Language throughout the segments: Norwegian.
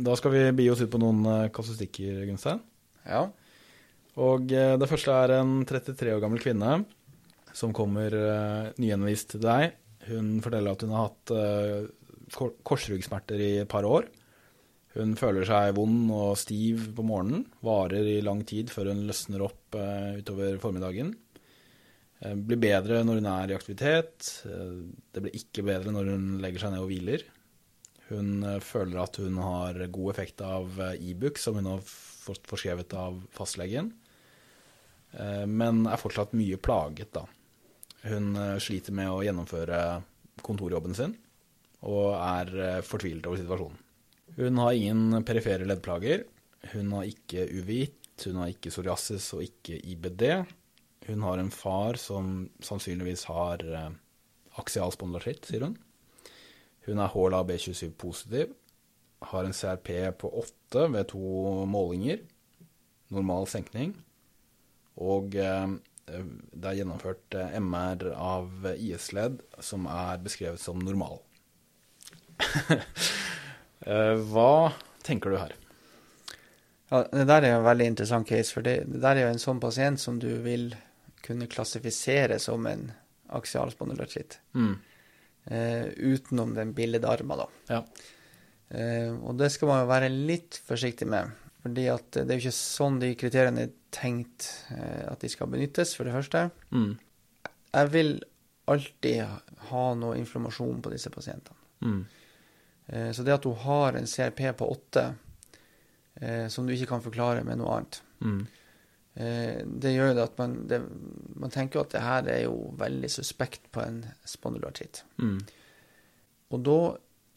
Da skal vi bi oss ut på noen eh, kasustikker, Gunstein. Ja. Og eh, det første er en 33 år gammel kvinne som kommer uh, nyinnvist til deg. Hun forteller at hun har hatt korsryggsmerter i et par år. Hun føler seg vond og stiv på morgenen, varer i lang tid før hun løsner opp utover formiddagen. Blir bedre når hun er i aktivitet. Det blir ikke bedre når hun legger seg ned og hviler. Hun føler at hun har god effekt av Ibux, som hun har fått forskrevet av fastlegen, men er fortsatt mye plaget, da. Hun sliter med å gjennomføre kontorjobben sin, og er fortvilet over situasjonen. Hun har ingen perifere leddplager. Hun har ikke uvit, hun har ikke psoriasis og ikke IBD. Hun har en far som sannsynligvis har aksial spondylartritt, sier hun. Hun er HLA B27 positiv, har en CRP på 8 ved to målinger, normal senkning, og det er gjennomført MR av IS-ledd som er beskrevet som normal. Hva tenker du her? Ja, det der er en veldig interessant case, for det, det der er jo en sånn pasient som du vil kunne klassifisere som en aksial spondylartritt. Mm. Eh, utenom den billedarma, da. Ja. Eh, og det skal man jo være litt forsiktig med. Fordi at det er jo ikke sånn de kriteriene er tenkt eh, at de skal benyttes, for det første. Mm. Jeg vil alltid ha noe informasjon på disse pasientene. Mm. Eh, så det at du har en CRP på 8 eh, som du ikke kan forklare med noe annet, Mm. det gjør jo at man, det, man tenker jo at det her er jo veldig suspekt på en spondylartritt. Mm. Og da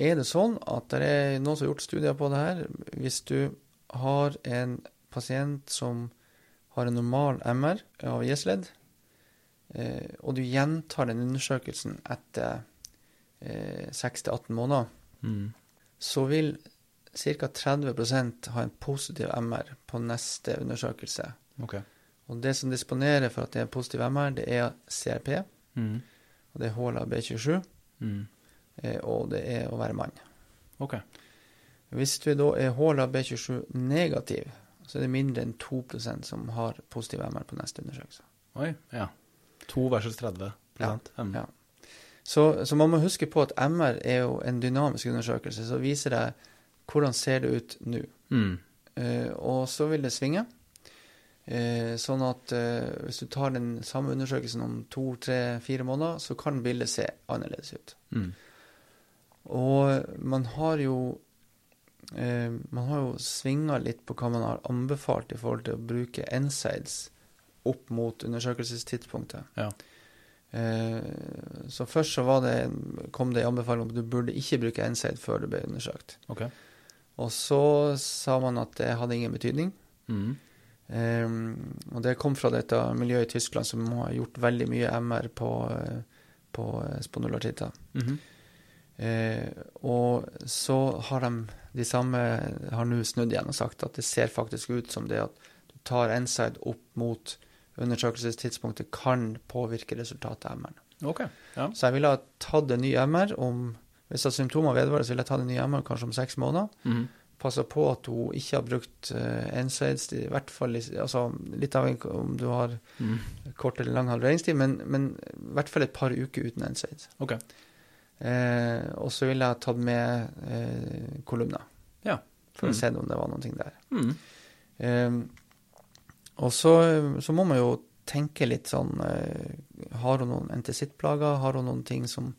er det sånn at det er noen som har gjort studier på det her. Hvis du har en pasient som har en normal MR av IS-ledd, eh, og du gjentar den undersøkelsen etter eh, 6-18 måneder, Mm. så vil ca. 30% ha en positiv MR på neste undersøkelse. Ok. Og det som disponerer for at det er positiv MR, det er CRP, Mm. og det er HLA B27, Mm. eh, og det er å være mann. Ok. Hvis du da er HLA B27 negativ, så er det mindre enn 2% som har positiv MR på neste undersøkelse. Oi, ja. 2 versus 30 Ja, Mm. ja. Så, så man må huske på at MR er jo en dynamisk undersøkelse, så viser det hvordan ser det ut nå. Mm. Uh, og så vil det svinge. Eh, sånn at eh, hvis du tar den samme undersøkelsen om to, tre, fire måneder, så kan bildet se annerledes ut. Mm. Og man har jo eh, Man har jo svinga litt på hva man har anbefalt i forhold til å bruke NSAIDs opp mot undersøkelsestidspunktet. Ja. Eh, så først så var det, kom det en anbefaling om at du burde ikke bruke NSAID før du ble undersøkt. Okay. Og så sa man at det hadde ingen betydning. Mm. Eh, og det kom fra dette miljøet i Tyskland som har gjort veldig mye MR på, på spondylartitter. Mm -hmm. uh, og så har de de samme har nå snudd igjen og sagt at det ser faktisk ut som det at du tar NSIDE opp mot undersøkelsestidspunktet kan påvirke resultatet av MR. Ok, ja. Så jeg ville ha tatt en ny MR om Hvis symptomer vedvarer, så ville jeg tatt en ny MR kanskje om seks måneder. Mhm. Passa på at hun ikke har brukt uh, ensides, i hvert fall altså, litt avhengig av om du har Mm. kort eller lang halveringstid, men, men i hvert fall et par uker uten ensides. Okay. Eh, og så ville jeg tatt med eh, kolumner. Ja. For Mm. å se om det var noe der. Mm. Eh, og så, så må man jo tenke litt sånn eh, Har hun noen entesittplager? Har hun noen ting som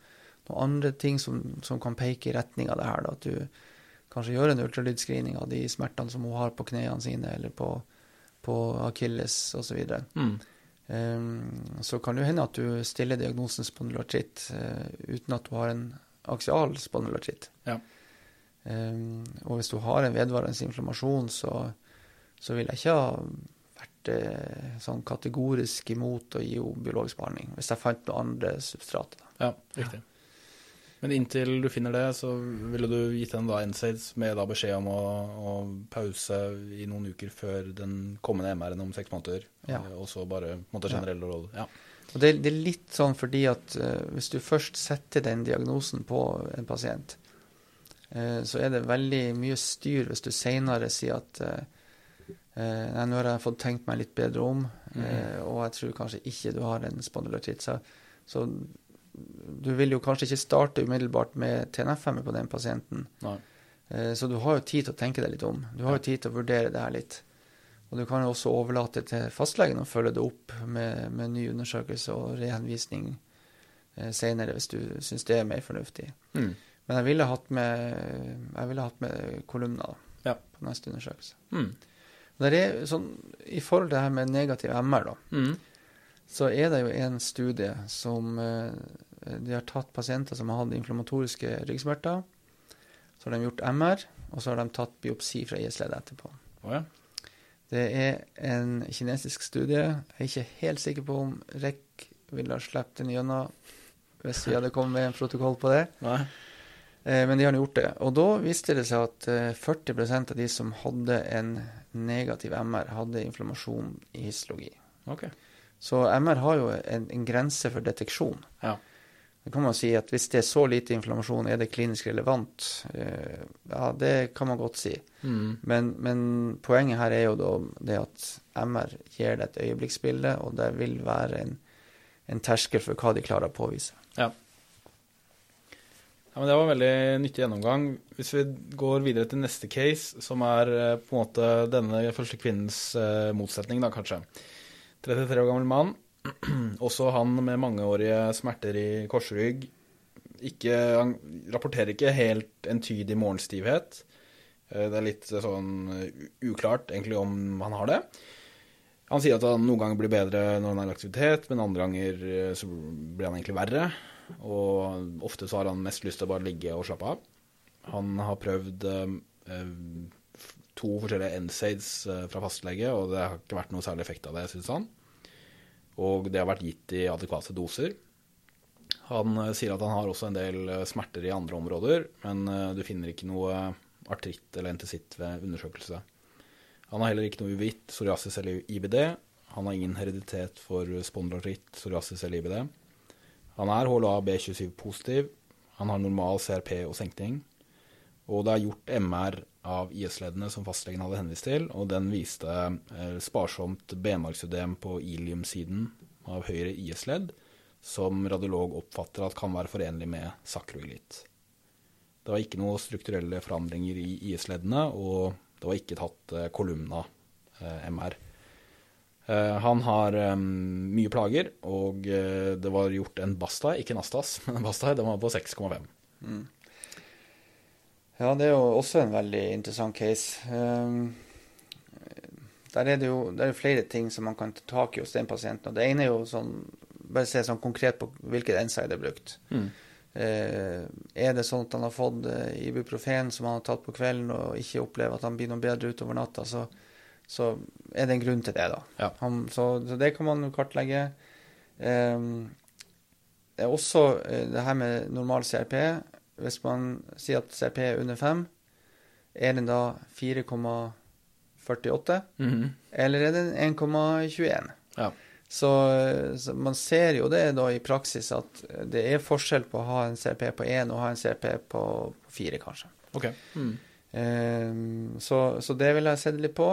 noen andre ting som, som kan peke i retning av det her? Da? At du kanskje gjøre en ultralydscreening av de smertene som hun har på knærne sine, eller på, på akilles osv. Mm. Um, så kan det hende at du stiller diagnosen spondylartritt uh, uten at du har en aksial spondylartritt. Ja. Um, og hvis du har en vedvarende inflammasjon, så, så vil jeg ikke ha vært uh, sånn kategorisk imot å gi henne biologisk behandling, hvis jeg fant noen andre substrater. Ja, riktig. Men inntil du finner det, så ville du gitt henne da NSAIDs med da beskjed om å, å pause i noen uker før den kommende MR-en om seks måneder, Ja. eh, og så bare på en måte generelle råd. Ja. Og det, det er litt sånn fordi at uh, hvis du først setter den diagnosen på en pasient, uh, så er det veldig mye styr hvis du senere sier at eh, nei, nå har jeg fått tenkt meg litt bedre om, mm. og jeg tror kanskje ikke du har en spondylotitt. Så, så du vil jo kanskje ikke starte umiddelbart med TNF-hemmer på den pasienten. Nei. Eh, Så du har jo tid til å tenke deg litt om. Du har jo tid til å vurdere det her litt. Og du kan jo også overlate til fastlegen å følge det opp med, med ny undersøkelse og rehenvisning eh, senere, hvis du syns det er mer fornuftig. Mm. Men jeg ville hatt med, jeg ville hatt med kolumner Ja. på neste undersøkelse. Mm. Der er sånn, I forhold til det her med negativ MR, da, Mm. Så er det jo en studie som eh, De har tatt pasienter som har hatt inflammatoriske ryggsmerter. Så har de gjort MR, og så har de tatt biopsi fra IS-leddet etterpå. Oh, ja. Det er en kinesisk studie. Jeg er ikke helt sikker på om REC ville ha sluppet den gjennom hvis vi hadde kommet med en protokoll på det. Nei. Eh, men de har gjort det. Og da viste det seg at eh, 40% av de som hadde en negativ MR, hadde inflammasjon i histologi. Ok. Så MR har jo en, en grense for deteksjon. Ja. Da kan man si at hvis det er så lite inflammasjon, er det klinisk relevant? Eh, ja, det kan man godt si. Mm. Men, men poenget her er jo da det at MR gir deg et øyeblikksbilde, og det vil være en, en terskel for hva de klarer å påvise. Ja. ja, men Det var en veldig nyttig gjennomgang. Hvis vi går videre til neste case, som er eh, på en måte denne første kvinnens eh, motsetning, da kanskje. 33 år gammel mann. Også han med mangeårige smerter i korsrygg. Ikke, han rapporterer ikke helt entydig morgenstivhet. Eh, Det er litt eh, sånn uklart egentlig om han har det. Han sier at han noen ganger blir bedre når han er i aktivitet, men andre ganger eh, så blir han egentlig verre. Og ofte så har han mest lyst til å bare ligge og slappe av. Han har prøvd to forskjellige NSAIDs eh, fra fastlege, og det har ikke vært noe særlig effekt av det, syns han. Og det har vært gitt i adekvate doser. Han eh, sier at han har også en del eh, smerter i andre områder, men du finner ikke noe artritt eller entesitt ved undersøkelse. Han har heller ikke noe uvitt psoriasis eller IBD. Han har ingen hereditet for spondylartritt, psoriasis eller IBD. Han er HLA B27 positiv. Han har normal CRP og senkning. Og det er gjort MR av IS-leddene som fastlegen hadde henvist til, og den viste eh, sparsomt benmargsødem på ilium-siden av høyre IS-ledd, som radiolog oppfatter at kan være forenlig med sakroilitt. Det var ikke noen strukturelle forandringer i IS-leddene, og det var ikke tatt eh, kolumna eh, han har mye plager, og det var gjort en Basta, ikke en Astas, men en Basta, den var på 6,5. Ja, det er jo også en veldig interessant case. Um, der er det jo det er flere ting som man kan ta tak i hos den pasienten. og Det ene er jo sånn Bare se sånn konkret på hvilket NSAID er brukt. Eh, er det sånn at han har fått eh, ibuprofen som han har tatt på kvelden, og ikke opplever at han blir noe bedre utover natta, så, så er det en grunn til det, da. Ja. Han, så, så det kan man jo kartlegge. Um, det er også eh, det her med normal CRP. Hvis man sier at CRP er under 5, er den da 4,48, Mhm. eller er den 1,21? Ja. Så, så man ser jo det da i praksis at det er forskjell på å ha en CRP på 1 og ha en CRP på 4, kanskje. Okay. Mm. Um, så, så det vil jeg sett litt på.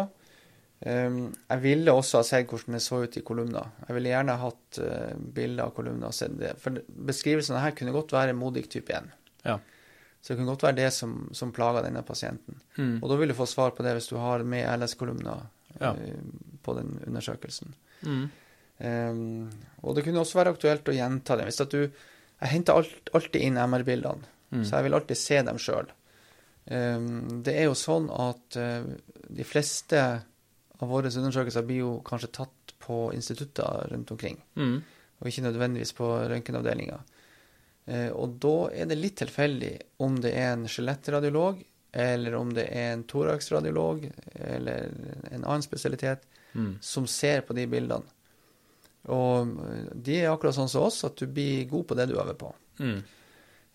Um, jeg ville også ha sett hvordan det så ut i kolumner. Jeg ville gjerne hatt uh, bilder av kolumner og sett det. For beskrivelsen her kunne godt være modig type 1. Ja. Så det kan godt være det som, som plager denne pasienten. Mm. Og da vil du få svar på det hvis du har med LS-kolumner Ja. eh, på den undersøkelsen. Mm. Um, og det kunne også være aktuelt å gjenta det. Hvis at du Jeg henter alt, alltid inn MR-bildene, Mm. så jeg vil alltid se dem sjøl. det er jo sånn at uh, de fleste av våre undersøkelser blir jo kanskje tatt på institutter rundt omkring, Mm. og ikke nødvendigvis på røntgenavdelinga. Eh, og da er det litt tilfeldig om det er en skjelettradiolog, eller om det er en thoraxradiolog, eller en annen spesialitet, Mm. som ser på de bildene. Og eh, de er akkurat sånn som oss, at du blir god på det du øver på. Mm.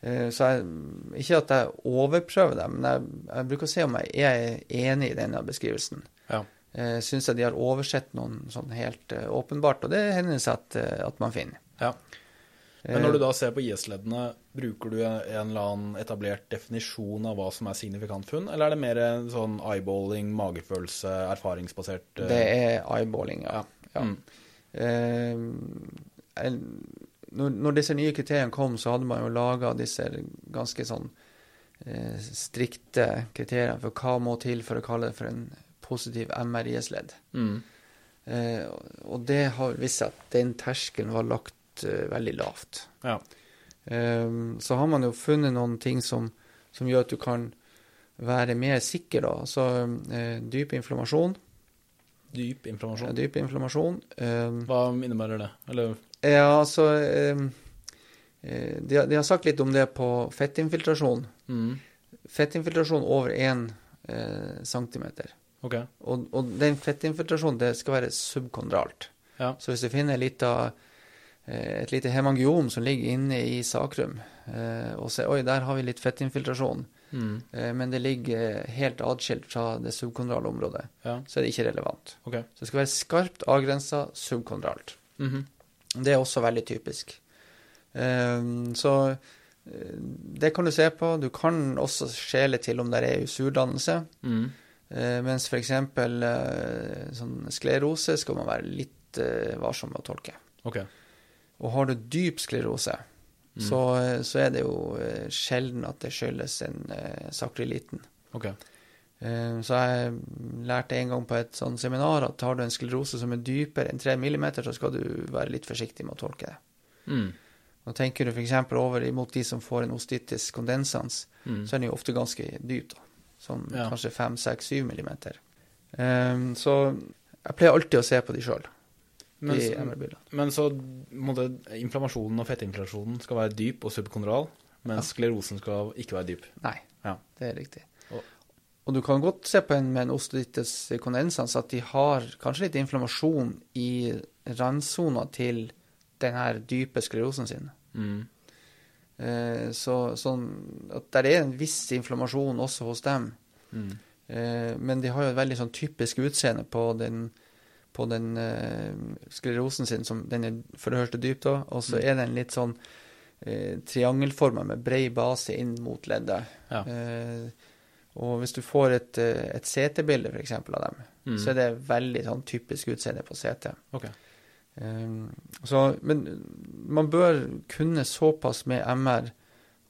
Eh, Så jeg, ikke at jeg overprøver det, men jeg, jeg bruker å se om jeg er enig i denne beskrivelsen. Ja. Syns jeg de har oversett noen sånn helt åpenbart, og det hender seg at, at man finner. Ja. Men når du da ser på IS-leddene, bruker du en eller annen etablert definisjon av hva som er signifikant funn, eller er det mer sånn eyeballing, magefølelse, erfaringsbasert eh, Det er eyeballing, ja. ja. Mm. Eh, når disse nye kriteriene kom, så hadde man jo laga disse ganske sånn eh, strikte kriteriene for hva må til for å kalle det for en positiv MRIS-ledd. Mm. Eh, og det har vist seg at den terskelen var lagt eh, veldig lavt. Ja. Um, så har man jo funnet noen ting som, som gjør at du kan være mer sikker, da. Altså uh, dyp inflammasjon. Dyp inflammasjon. Dyp inflammasjon. Um, Hva innebærer det? Eller ja, altså eh, de, de har sagt litt om det på fettinfiltrasjon. mm. Fettinfiltrasjon over 1 eh, cm. OK. Og, og den fettinfiltrasjonen det skal være subkondralt. Ja. Så hvis du finner litt av, et lite hemangiom som ligger inne i sakrum, eh, og ser oi, der har vi litt fettinfiltrasjon, Mm. eh, men det ligger eh, helt atskilt fra det subkondrale området, Ja. så er det ikke relevant. Okay. Så det skal være skarpt avgrensa subkondralt. Mhm. Det er også veldig typisk. Så eh, det kan du se på. Du kan også skjele til om det er usurdannelse. Mm. Eh, mens f.eks. Sånn sklerose skal man være litt eh, varsom med å tolke. OK. Og har du dyp sklerose, Mm. så, eh, så er det jo eh, sjelden at det skyldes en uh, sakriliten. Okay. Eh, så jeg lærte en gang på et sånn seminar at har du en sklerose som er dypere enn 3 millimeter, så skal du være litt forsiktig med å tolke det. Mm. Nå tenker du f.eks. over imot de som får en ostitis condensans, Mm. så er den jo ofte ganske dyp, da. Sånn Ja. kanskje 5-6-7 millimeter. Um, så jeg pleier alltid å se på de sjøl, Men, i så- MR-bildene. men så måtte, inflammasjonen og fettinflasjonen skal være dyp og subkondral, mens sklerosen skal ikke være dyp. Nei, Ja. det er riktig. Og- Og du kan godt se på en med en ostitis condensans at de har kanskje litt inflammasjon i randsona til den her dype sklerosen sin. Mm. Eh, så sånn at der er en viss inflammasjon også hos dem. Mm. Eh, men de har jo et veldig sånn typisk utseende på den, på den eh, sklerosen sin, som den er for det første dypt da, og så Mm. er den litt sånn eh, triangelforma med brei base inn mot leddet. Ja. Eh, og hvis du får et, eh, et CT-bilde, f.eks., av dem, Mm. så er det veldig sånn typisk utseende på CT. Okay. Um, så, men man bør kunne såpass med MR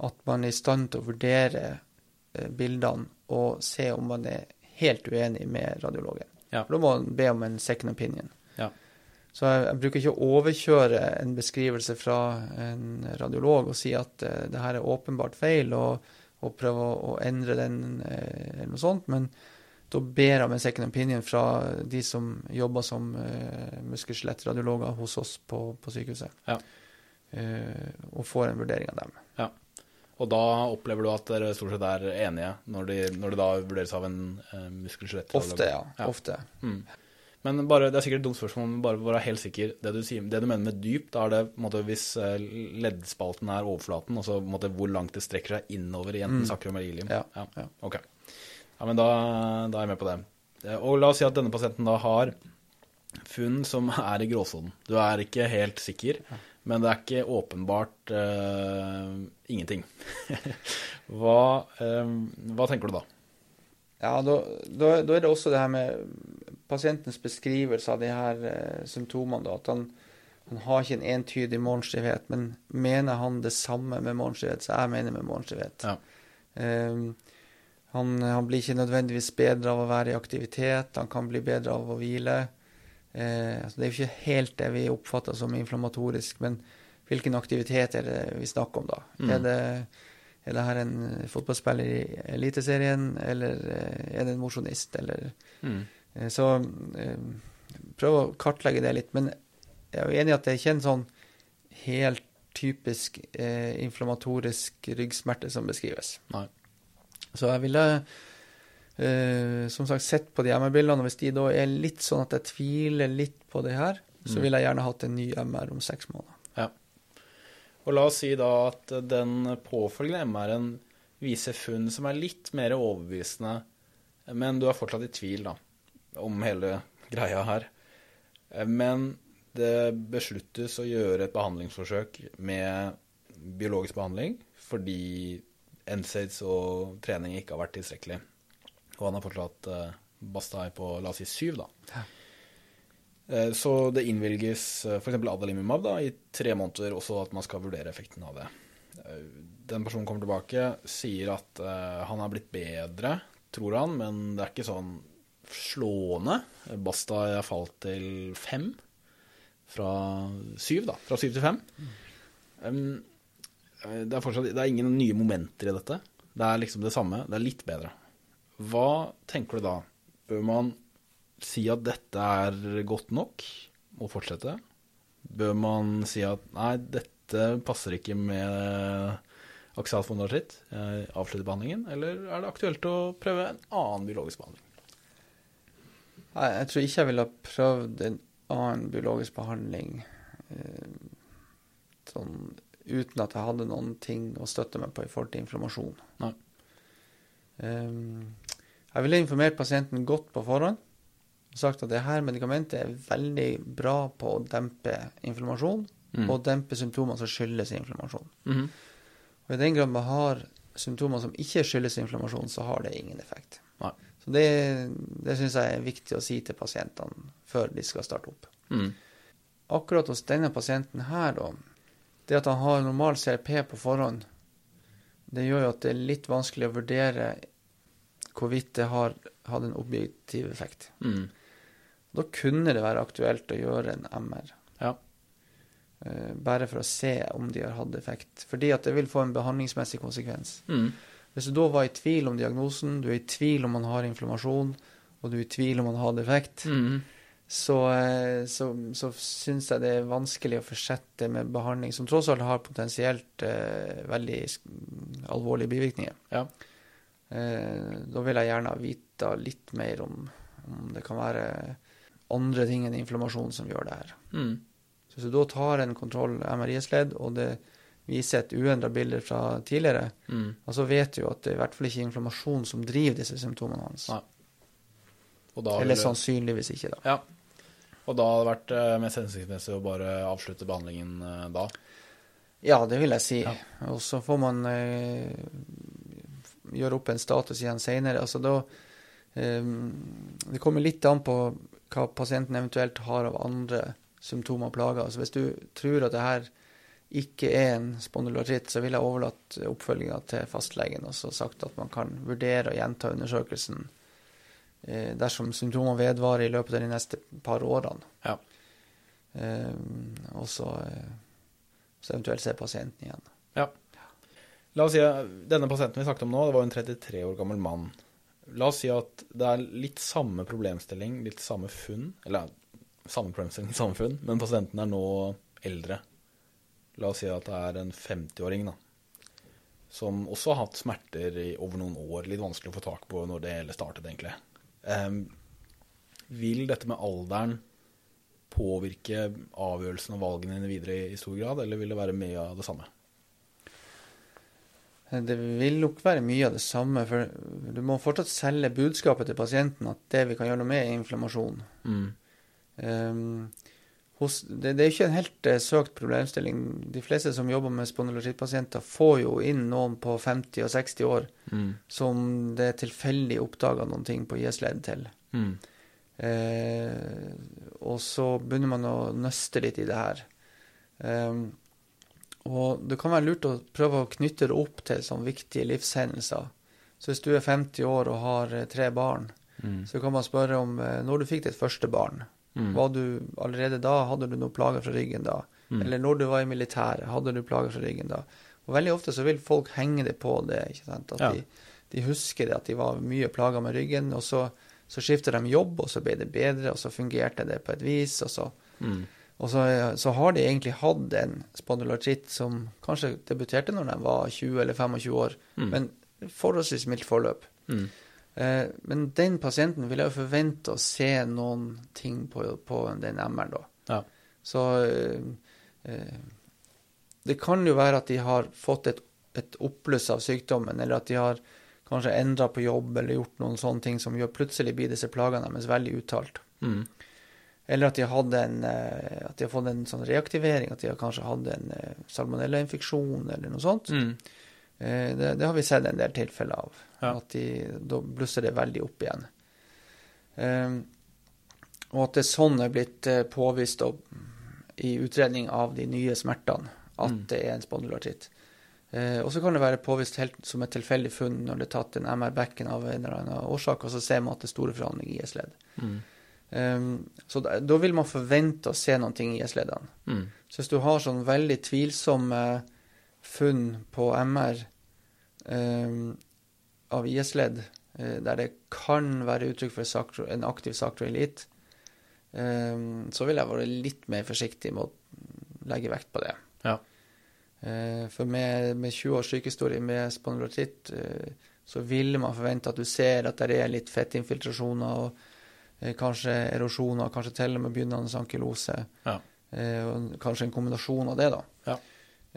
at man er i stand til å vurdere bildene og se om man er helt uenig med radiologen. Ja. For Da må man be om en second opinion. Ja. Så jeg, jeg bruker ikke å overkjøre en beskrivelse fra en radiolog og si at uh, det her er åpenbart feil, og, og prøve å, å endre den uh, eller noe sånt, men da ber jeg om en second opinion fra de som jobber som uh, muskel-skjelett-radiologer hos oss på, på sykehuset. Ja. uh, og får en vurdering av dem. Og da opplever du at dere stort sett er enige, når, de, når det da vurderes av en uh, muskelskjelett? Ofte, ja. Ja. Ofte. Mm. Men bare, det er sikkert et dumt spørsmål, men bare være helt sikker. Det du, sier, det du mener med dyp, da er det måte, hvis eh, leddspalten er overflaten, og så på måte, hvor langt det strekker seg innover i enten Mm. sakrum eller ilium? Ja, ja. Ok. Ja, men da, da er jeg med på det. Eh, Og la oss si at denne pasienten da har funn som er i gråsonen. Du er ikke helt sikker, men det er ikke åpenbart uh, ingenting. hva, eh, hva tenker du da? Ja, da, da, da er det også det her med pasientens beskrivelse av de her uh, symptomene. Da, at han, han har ikke en entydig morgenstivhet, men mener han det samme med morgenstivhet, så jeg mener med morgenstivhet. Ja. Eh, han, han blir ikke nødvendigvis bedre av å være i aktivitet, han kan bli bedre av å hvile. Eh, altså det er jo ikke helt det vi oppfatter som inflammatorisk, men hvilken aktivitet er det vi snakker om da? Mm. Er det er det her en fotballspiller i Eliteserien, eller eh, er det en mosjonist, eller Mm. eh, Så eh, prøv å kartlegge det litt. Men jeg er jo enig i at det er ikke en sånn helt typisk eh, inflammatorisk ryggsmerte som beskrives. Nei. Så jeg ville eh, som sagt sett på de MR-bildene, og hvis de da er litt sånn at jeg tviler litt på det her, så vil jeg gjerne hatt en ny MR om seks måneder. Og la oss si da at den påfølgende MR-en viser funn som er litt mer overbevisende, men du er fortsatt i tvil da, om hele greia her. Men det besluttes å gjøre et behandlingsforsøk med biologisk behandling fordi NSAIDs og trening ikke har vært tilstrekkelig. Og han har fortsatt uh, Bastay på la oss si syv, da. Eh, Så det innvilges uh, f.eks. adalimumab da, i tre måneder, også at man skal vurdere effekten av det. Eh, Den personen kommer tilbake, sier at eh, han er blitt bedre, tror han, men det er ikke sånn slående. Basta har falt til fem fra syv, da. Fra syv til fem. Um, eh, det, er fortsatt, det er ingen nye momenter i dette. Det er liksom det samme, det er litt bedre. Hva tenker du da? Bør man si at dette er godt nok og fortsette? Bør man si at nei, dette passer ikke med aksalfondartritt, sitt, avslutte behandlingen? Eller er det aktuelt å prøve en annen biologisk behandling? Nei, jeg tror ikke jeg ville ha prøvd en annen biologisk behandling eh, sånn uten at jeg hadde noen ting å støtte meg på i forhold til inflammasjon. Nei. Um, jeg ville informert pasienten godt på forhånd og sagt at det her medikamentet er veldig bra på å dempe inflammasjon Mm. og dempe symptomer som skyldes inflammasjon. Mm. Og I den grad man har symptomer som ikke skyldes inflammasjon, så har det ingen effekt. Nei. Så Det, det syns jeg er viktig å si til pasientene før de skal starte opp. Mm. Akkurat hos denne pasienten her, da, det at han har normal CRP på forhånd, det gjør jo at det er litt vanskelig å vurdere hvorvidt det har hatt en objektiv effekt. Mm. Da kunne det være aktuelt å gjøre en MR. Ja. Uh, Bare for å se om de har hatt effekt. Fordi at det vil få en behandlingsmessig konsekvens. Mm. Hvis du da var i tvil om diagnosen, du er i tvil om man har inflammasjon, og du er i tvil om man har effekt, Mm. så, eh, så, så syns jeg det er vanskelig å fortsette med behandling som tross alt har potensielt uh, veldig alvorlige bivirkninger. Ja. Eh, da vil jeg gjerne vite litt mer om, om det kan være andre ting enn inflammasjon som gjør det her. Mm. Så du da tar en kontroll MRI-sledd, og det viser et uendra bilde fra tidligere, Mm. og så vet du jo at det er i hvert fall ikke inflammasjon som driver disse symptomene hans. Eller sannsynligvis ikke, da. Ja. Og da hadde det vært eh, mest hensiktsmessig å bare avslutte behandlingen eh, da? Ja, det vil jeg si. Ja. Og så får man eh, gjøre opp en status igjen senere. Altså da eh, Det kommer litt an på hva pasienten eventuelt har av andre symptomer og plager. Altså hvis du tror at det her ikke er en spondylartritt, så vil jeg overlatt oppfølginga til fastlegen og så sagt at man kan vurdere å gjenta undersøkelsen eh, dersom symptomene vedvarer i løpet av de neste par årene. Ja. Eh, og så, eh, så eventuelt se pasienten igjen. La oss si at denne pasienten vi snakket om nå, det var en 33 år gammel mann. La oss si at det er litt samme problemstilling, litt samme funn, eller samme problemstilling, samme funn, men pasienten er nå eldre. La oss si at det er en 50-åring, da, som også har hatt smerter i over noen år. Litt vanskelig å få tak på når det hele startet, egentlig. Em, vil dette med alderen påvirke avgjørelsen og valgene dine videre i stor grad, eller vil det være mye av det samme? Det vil nok være mye av det samme, for du må fortsatt selge budskapet til pasienten at det vi kan gjøre noe med, er inflammasjon. Mm. Um, hos, det, det er ikke en helt uh, søkt problemstilling. De fleste som jobber med spondylotittpasienter, får jo inn noen på 50 og 60 år Mm. som det er tilfeldig oppdaga noen ting på IS-ledd til. Mm. Uh, og så begynner man å nøste litt i det her. Um, og det kan være lurt å prøve å knytte det opp til sånn viktige livshendelser. Så hvis du er 50 år og har eh, tre barn, Mm. så kan man spørre om eh, når du fikk ditt første barn. Mm. Var du allerede da, hadde du noen plager fra ryggen da? Mm. Eller når du var i militæret, hadde du plager fra ryggen da? Og veldig ofte så vil folk henge det på det, ikke sant? At Ja. de, de husker det, at de var mye plaga med ryggen, og så, så skifter de jobb, og så ble det bedre, og så fungerte det på et vis, og så, Mm. Og så, så har de egentlig hatt en spondylartritt som kanskje debuterte når de var 20 eller 25 år, Mm. men forholdsvis mildt forløp. Mm. Eh, men den pasienten vil jeg jo forvente å se noen ting på, på den MR-en, da. Ja. Så eh, eh, det kan jo være at de har fått et, et oppbluss av sykdommen, eller at de har kanskje endra på jobb eller gjort noen sånne ting som gjør plutselig blir disse plagene deres veldig uttalt. Mm. Eller at de, en, eh, at de har fått en sånn reaktivering, at de har kanskje hatt en eh, salmonellainfeksjon eller noe sånt. Mm. Eh, Det, det har vi sett en del tilfeller av. Ja. At de, da blusser det veldig opp igjen. Um, og at det sånn er blitt påvist og, i utredning av de nye smertene at Mm. det er en spondylartritt. Uh, og så kan det være påvist helt som et tilfeldig funn når det er tatt en MR-bekken av en eller annen årsak, og så ser man at det er store forhandlinger i IS-ledd. Mm. Eh, så da, da vil man forvente å se noen ting i IS-leddene. Mm. Så hvis du har sånn veldig tvilsomme funn på MR um, av IS-ledd, uh, der det kan være uttrykk for sakro, en aktiv sakroilitt, um, så vil jeg være litt mer forsiktig med å legge vekt på det. Ja. Uh, for med, med 20 års sykehistorie med spondylotitt, uh, så vil man forvente at du ser at det er litt fettinfiltrasjoner og eh, kanskje erosjoner, kanskje til og med begynnende ankylose. Ja. Eh, kanskje en kombinasjon av det, da. Ja.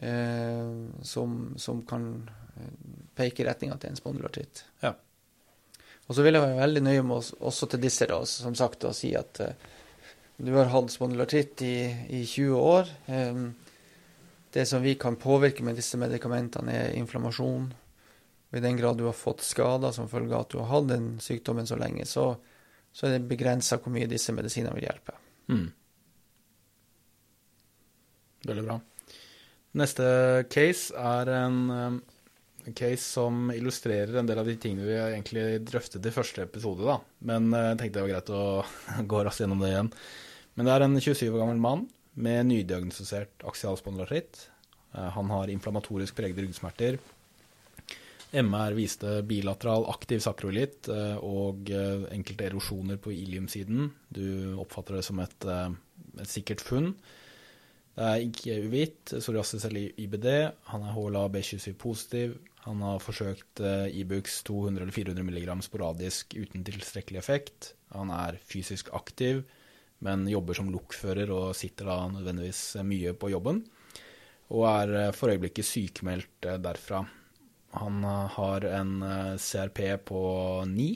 Eh, som, som kan eh, peke i retninga til en spondylartritt. Ja. Og så vil jeg være veldig nøye med oss, også til disse, da, som sagt, å si at eh, du har hatt spondylartritt i, i 20 år. Eh, det som vi kan påvirke med disse medikamentene, er inflammasjon. Og I den grad du har fått skader som følge av at du har hatt den sykdommen så lenge, så, så er det begrensa hvor mye disse medisinene vil hjelpe. Mm. Veldig bra. Neste case er en um, case som illustrerer en del av de tingene vi egentlig drøftet i første episode, da. Men uh, jeg tenkte det var greit å gå raskt gjennom det igjen. Men det er en 27 år gammel mann med nydiagnostisert aksial spondylartritt. Uh, han har inflammatorisk pregede ryggsmerter. MR viste bilateral aktiv sakroilitt uh, og uh, enkelte erosjoner på iliumsiden. Du oppfatter det som et, uh, et sikkert funn. Det er ikke uvitt, psoriasis eller IBD. Han er HLA B27 positiv. Han har forsøkt Ibux 200 eller 400 mg sporadisk uten tilstrekkelig effekt. Han er fysisk aktiv, men jobber som lokfører og sitter da nødvendigvis mye på jobben. Og er for øyeblikket sykemeldt derfra. Han uh, har en uh, CRP på 9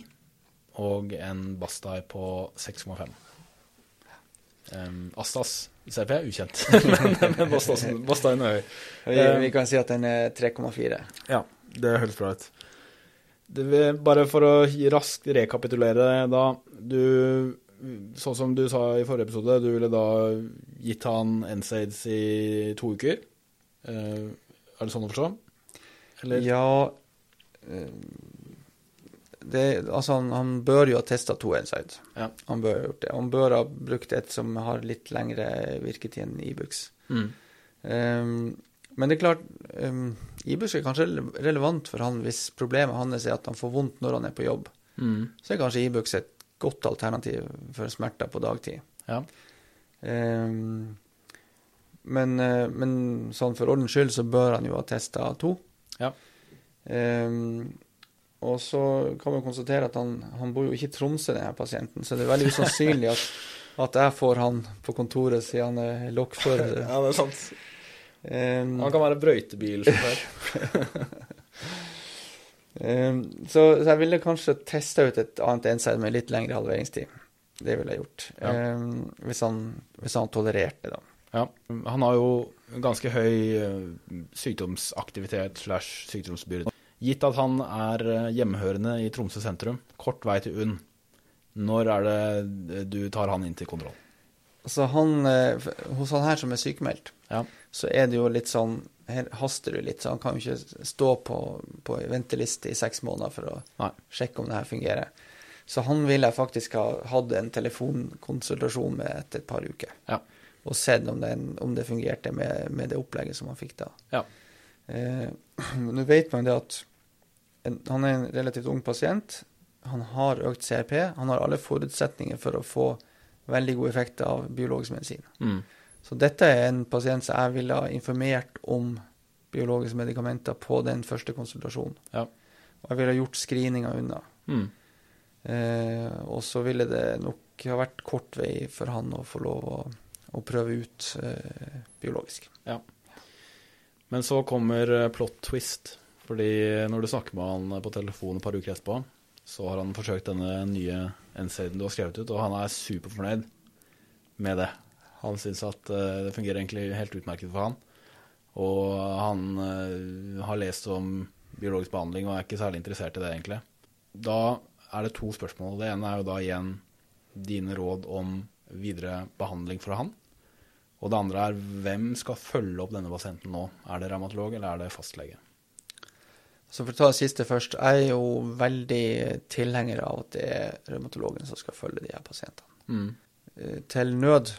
og en Bastai på 6,5. Um, Astas CRP er ukjent, men, men Bastas- Bastaien er høy. Vi, Eh, vi kan si at den er 3,4. Ja, det høres bra ut. Det vil, bare for å raskt rekapitulere da. Du, sånn som du sa i forrige episode, du ville da gitt han NSAIDs i to uker. Eh, er det sånn å forstå? Eller? Ja eh, det, altså han, han bør jo ha testa to Inside. Ja. Han bør ha gjort det. Han bør ha brukt et som har litt lengre virketid enn Ibux. Mm. Um, men det er klart, um, Ibux er kanskje relevant for han hvis problemet hans er at han får vondt når han er på jobb. Mm. Så er kanskje Ibux et godt alternativ for smerter på dagtid. Ja. Um, men, eh, men sånn for ordens skyld så bør han jo ha testa to. Ja. Um, og så kan man konstatere at han, han bor jo ikke i Tromsø, denne pasienten, så det er veldig usannsynlig at, at jeg får han på kontoret siden han er lokfører. ja, det er sant. Um, Han kan være brøytebilsjåfør. um, så, så jeg ville kanskje testa ut et annet enside med litt lengre halveringstid. Det ville jeg gjort. Ja. Um, hvis, han, hvis han tolererte det, da. Ja. Han har jo ganske høy eh, sykdomsaktivitet slash sykdomsbyrde. Gitt at han er eh, hjemmehørende i Tromsø sentrum, kort vei til UNN, når er det du tar han inn til kontroll? Altså han, eh, hos han her som er sykemeldt, Ja. så er det jo litt sånn Her haster det litt, så han kan jo ikke stå på, på venteliste i seks måneder for å Nei. sjekke om det her fungerer. Så han ville jeg faktisk ha hatt en telefonkonsultasjon med etter et par uker. Ja. Og sett om det, om det fungerte med, med det opplegget som han fikk da. Ja. Eh, Nå vet man det at en, han er en relativt ung pasient. Han har økt CRP. Han har alle forutsetninger for å få veldig god effekt av biologisk medisin. Mm. Så dette er en pasient som jeg ville ha informert om biologiske medikamenter på den første konsultasjonen. Ja. Og jeg ville ha gjort screeninga unna. Mm. Eh, og så ville det nok ha vært kort vei for han å få lov å, å prøve ut eh, biologisk. Men så kommer eh, plot twist. Fordi når du snakker med han på telefon et par uker etterpå, så har han forsøkt denne nye NSAID-en du har skrevet ut, og han er superfornøyd. med det. Han syns at eh, det fungerer egentlig helt utmerket for han. Og han eh, har lest om biologisk behandling og er ikke særlig interessert i det, egentlig. Da er det to spørsmål. Det ene er jo da igjen dine råd om videre behandling for han. Og det andre er hvem skal følge opp denne pasienten nå? Er det revmatolog eller er det fastlege? Så for å ta det siste først. Jeg er jo veldig tilhenger av at det er revmatologen som skal følge de her pasientene. Mm. Eh, Til nød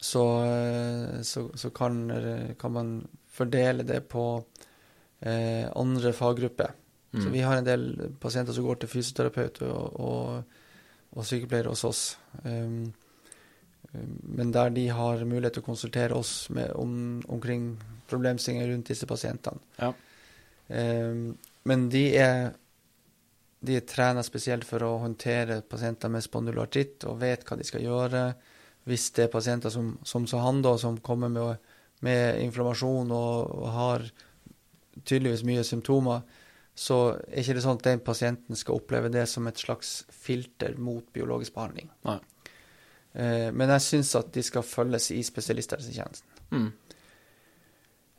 så, eh, så, så kan, kan man fordele det på eh, andre faggrupper. Så Mm. vi har en del pasienter som går til fysioterapeut og, og, og sykepleier hos oss. Um, men der de har mulighet til å konsultere oss med, om, omkring problemstillinger rundt disse pasientene. Ja. Um, men de er, de er trena spesielt for å håndtere pasienter med spondyloartritt og vet hva de skal gjøre. Hvis det er pasienter som, som så han, da, som kommer med, med inflammasjon og, og har tydeligvis mye symptomer, så er ikke det sånn at den pasienten skal oppleve det som et slags filter mot biologisk behandling. Nei. Eh, men jeg syns at de skal følges i spesialisthelsetjenesten. Mm.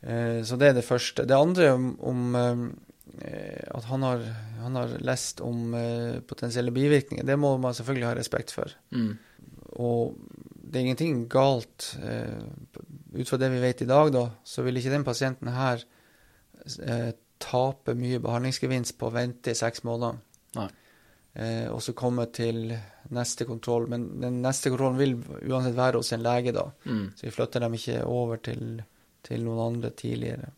Eh, så det er det første. Det andre om, om eh, at han har, han har lest om potensielle bivirkninger, det må man selvfølgelig ha respekt for. Mm. Og det er ingenting galt. Eh, ut fra det vi vet i dag, da, så vil ikke den pasienten her eh, tape mye behandlingsgevinst på å vente i seks måneder. Nei. Eh, og så komme til neste kontroll. Men den neste kontrollen vil uansett være hos en lege, da. Mm. Så vi flytter dem ikke over til, til noen andre tidligere.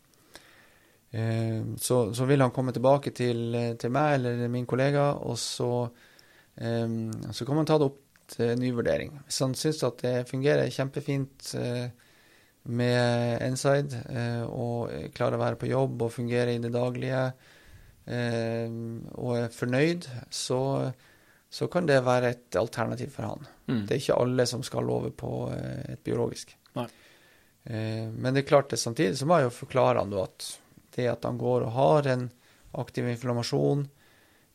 Eh, så, så vil han komme tilbake til, til meg eller min kollega, og så, eh, så kan man ta det opp til ny vurdering. Hvis han syns at det fungerer kjempefint eh, med Inside eh, og klarer å være på jobb og fungere i det daglige, og er fornøyd, så, så kan det være et alternativ for han. Mm. Det er ikke alle som skal over på eh, et biologisk. Nei. Eh, men det er klart det samtidig så må jeg jo forklare han at det at han går og har en aktiv inflammasjon,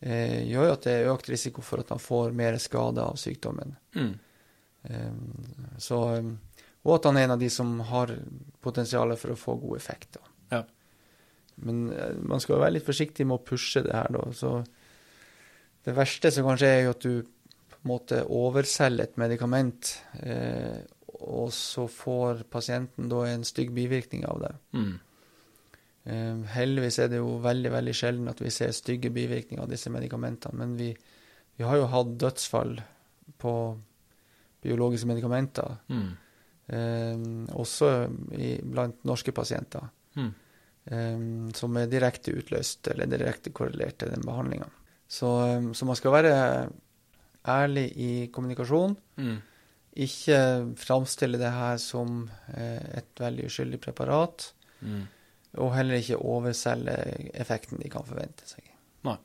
eh, gjør jo at det er økt risiko for at han får mer skade av sykdommen. Mm. Eh, så, eh, og at han er en av de som har potensial for å få god effekt. Da. Ja. Men eh, man skal være litt forsiktig med å pushe det her, da. Så det verste som kanskje er jo at du på en måte overselger et medikament, eh, og så får pasienten da en stygg bivirkning av det. Mm. Eh, heldigvis er det jo veldig veldig sjelden at vi ser stygge bivirkninger av disse medikamentene, men vi, vi har jo hatt dødsfall på biologiske medikamenter, Mm. eh, også i, blant norske pasienter, Mm. Eh, som er direkte utløst eller direkte korrelert til den behandlinga. Så, eh, så man skal være ærlig i kommunikasjon. Mm. Ikke framstille det her som eh, et veldig uskyldig preparat. Mm. Og heller ikke overselge effekten de kan forvente seg. Nei.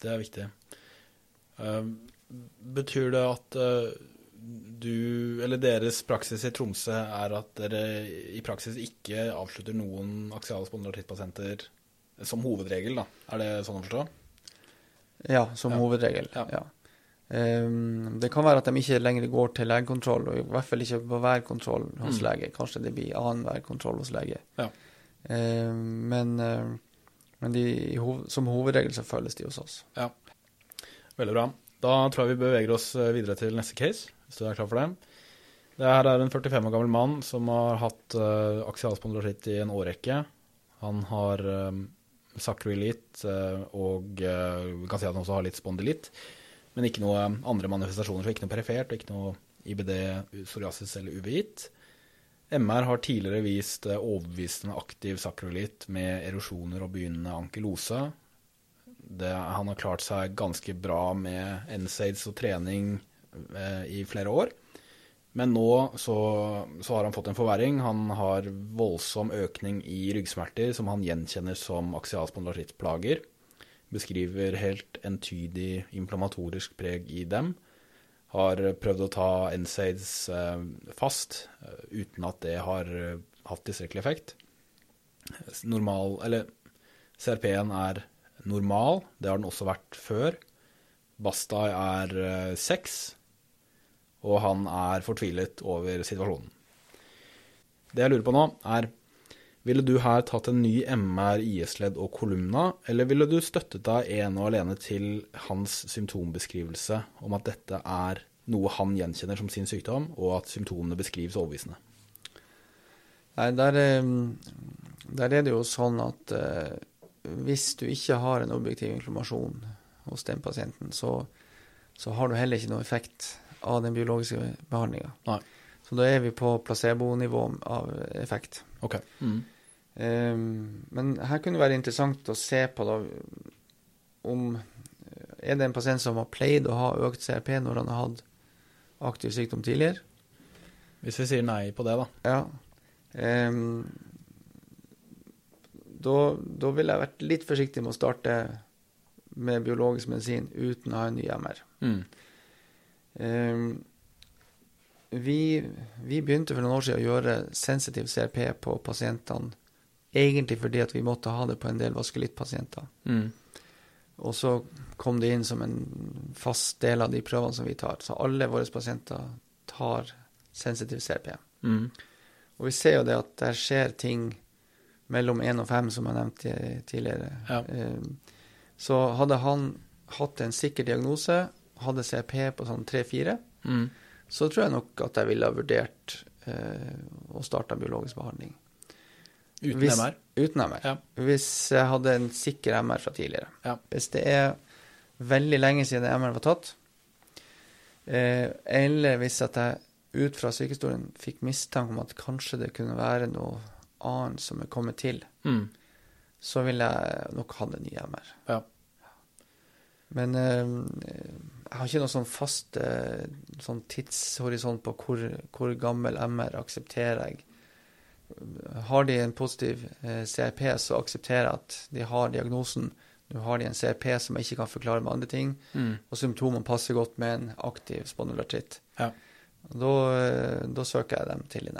Det er viktig. Uh, betyr det at eh, du, eller deres praksis i Tromsø, er at dere i praksis ikke avslutter noen aksiale spondylartrittpasienter som hovedregel, da? Er det sånn å forstå? Ja, som Ja. hovedregel. Ja. Ja. Um, det kan være at de ikke lenger går til legekontroll, og i hvert fall ikke på hver kontroll hos Mm. lege. Kanskje det blir annenhver kontroll hos lege. Ja. Um, men eh, men de, som hovedregel så følges de hos oss. Veldig bra. Da tror jeg vi beveger oss eh, videre til neste case, hvis du er klar for det. Det her er en 45 år gammel mann som har hatt uh, aksial spondylartritt i en årrekke. Han har um, sakroilitt uh, og uh, vi kan si at han også har litt spondylitt, men ikke noe andre manifestasjoner, så ikke noe perifert, ikke noe IBD, psoriasis eller uvegitt. MR har tidligere vist eh, overbevisende aktiv sakroilitt med erosjoner og begynnende ankylose. Det, han har klart seg ganske bra med NSAIDs og trening eh, i flere år. Men nå så, så har han fått en forverring. Han har voldsom økning i ryggsmerter som han gjenkjenner som aksialspondylartrittplager. Beskriver helt entydig inflammatorisk preg i dem. Har prøvd å ta NSAIDs eh, fast eh, uten at det har eh, hatt tilstrekkelig effekt. Normal, eller CRP-en er normal, det har den også vært før. Basta er seks. 6, og han er fortvilet over situasjonen. Det jeg lurer på nå, er ville du her tatt en ny MR, IS-ledd og kolumna, eller ville du støttet deg ene og alene til hans symptombeskrivelse om at dette er noe han gjenkjenner som sin sykdom, og at symptomene beskrives overbevisende? Nei, der, eh, der er det jo sånn at uh, hvis du ikke har en objektiv inflammasjon hos den pasienten, så, så har du heller ikke noe effekt av den biologiske behandlinga. Så da er vi på placebonivå av effekt. Ok. Mm. Um, men her kunne det være interessant å se på da, om Er det en pasient som har pleid å ha økt CRP når han har hatt aktiv sykdom tidligere? Hvis vi sier nei på det, da. Ja. Um, da, da ville jeg vært litt forsiktig med å starte med biologisk medisin uten å ha en ny MR. Mm. Um, vi, vi, begynte for noen år siden å gjøre sensitiv CRP på pasientene egentlig fordi at vi måtte ha det på en del vaskulittpasienter. Mm. Og så kom det inn som en fast del av de prøvene som vi tar. Så alle våre pasienter tar sensitiv CRP. Mm. Og vi ser jo det at det skjer ting mellom 1 og 5, som jeg nevnte tidligere. Ja. Ehm, så hadde han hatt en sikker diagnose, hadde CP på sånn 3-4, mm så tror jeg nok at jeg ville ha vurdert eh, å starte biologisk behandling. Uten Hvis, MR? Uten MR. Ja. Hvis jeg hadde en sikker MR fra tidligere. Ja. Hvis det er veldig lenge siden MR var tatt, eh, eller hvis at jeg ut fra sykehistorien fikk mistanke om at kanskje det kunne være noe annet som er kommet til, mm. så ville jeg nok hatt en ny MR. Ja. Men eh, jeg har ikke noe sånn fast eh, sånn tidshorisont på hvor, hvor, gammel MR aksepterer jeg. Har de en positiv eh, CRP, så aksepterer jeg at de har diagnosen. Nå har de en CRP som jeg ikke kan forklare med andre ting, mm. og symptomene passer godt med en aktiv spondylartritt. Ja. Da, eh, da, søker jeg dem til,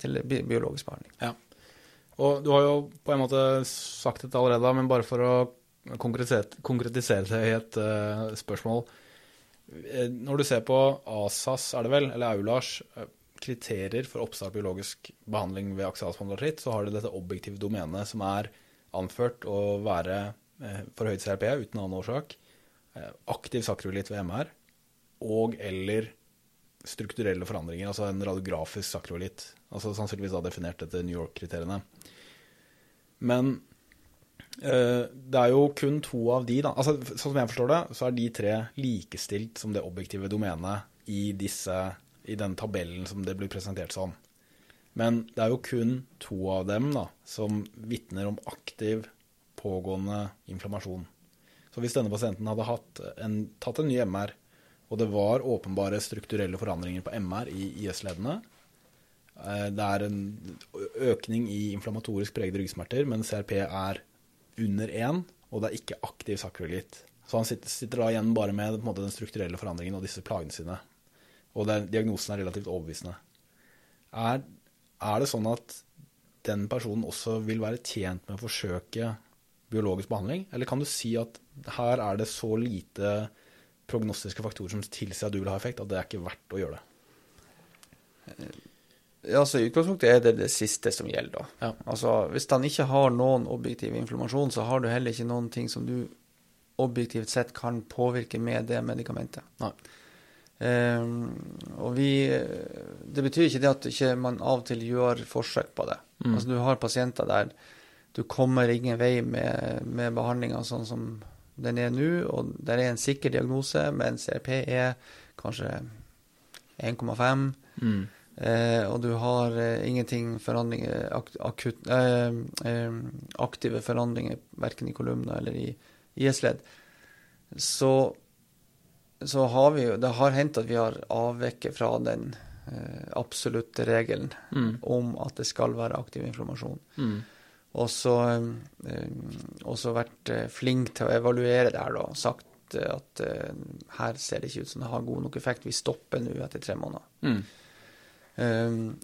til biologisk behandling. Ja. Og du har jo på en måte sagt dette allerede, men bare for å konkretisere det i et uh, spørsmål. Eh, når du ser på ASAS, er det vel, eller Aulars, uh, kriterier for oppstart biologisk behandling ved aksalspondylartritt, så har du dette objektive domenet som er anført å være uh, forhøyet CRP uten annen årsak, aktiv sakroilitt ved MR, og eller strukturelle forandringer, altså en radiografisk sakroilitt. Altså sannsynligvis da definert etter New York-kriteriene. Men Eh, det er jo kun to av de, da. Altså, sånn som jeg forstår det, så er de tre likestilt som det objektive domenet i, disse, i den tabellen som det blir presentert som. Men det er jo kun to av dem da, som vitner om aktiv, pågående inflammasjon. Så hvis denne pasienten hadde en, tatt en ny MR, og det var åpenbare strukturelle forandringer på MR i IS-leddene, eh, det er en økning i inflammatorisk pregede ryggsmerter, men CRP er under én, og det er ikke aktiv sakrolitt. Så han sitter, sitter, da igjen bare med måte, den strukturelle forandringen og disse plagene sine. Og den, diagnosen er relativt overbevisende. Er, er, det sånn at den personen også vil være tjent med å forsøke biologisk behandling? Eller kan du si at her er det så lite prognostiske faktorer som tilsier at du vil ha effekt, at det er ikke verdt å gjøre det? Ja, så I utgangspunktet er det det siste som gjelder. da. Ja. Altså, Hvis han ikke har noen objektiv inflammasjon, så har du heller ikke noen ting som du objektivt sett kan påvirke med det medikamentet. Nei. Um, og vi Det betyr ikke det at ikke man av og til gjør forsøk på det. Mm. Altså Du har pasienter der du kommer ingen vei med, med behandlinga sånn som den er nå, og der er en sikker diagnose, men CRP er kanskje 1,5. Mm. Eh, og du har eh, ingenting forandringer, ak akut, eh, eh, aktive forandringer verken i kolumner eller i IS-ledd, så, så, har vi jo Det har hendt at vi har avveket fra den eh, absolutte regelen mm. om at det skal være aktiv informasjon. Mm. Og så også vært flink til å evaluere det her, da. Sagt at her ser det ikke ut som det har god nok effekt. Vi stopper nå etter tre måneder. Mm. Um,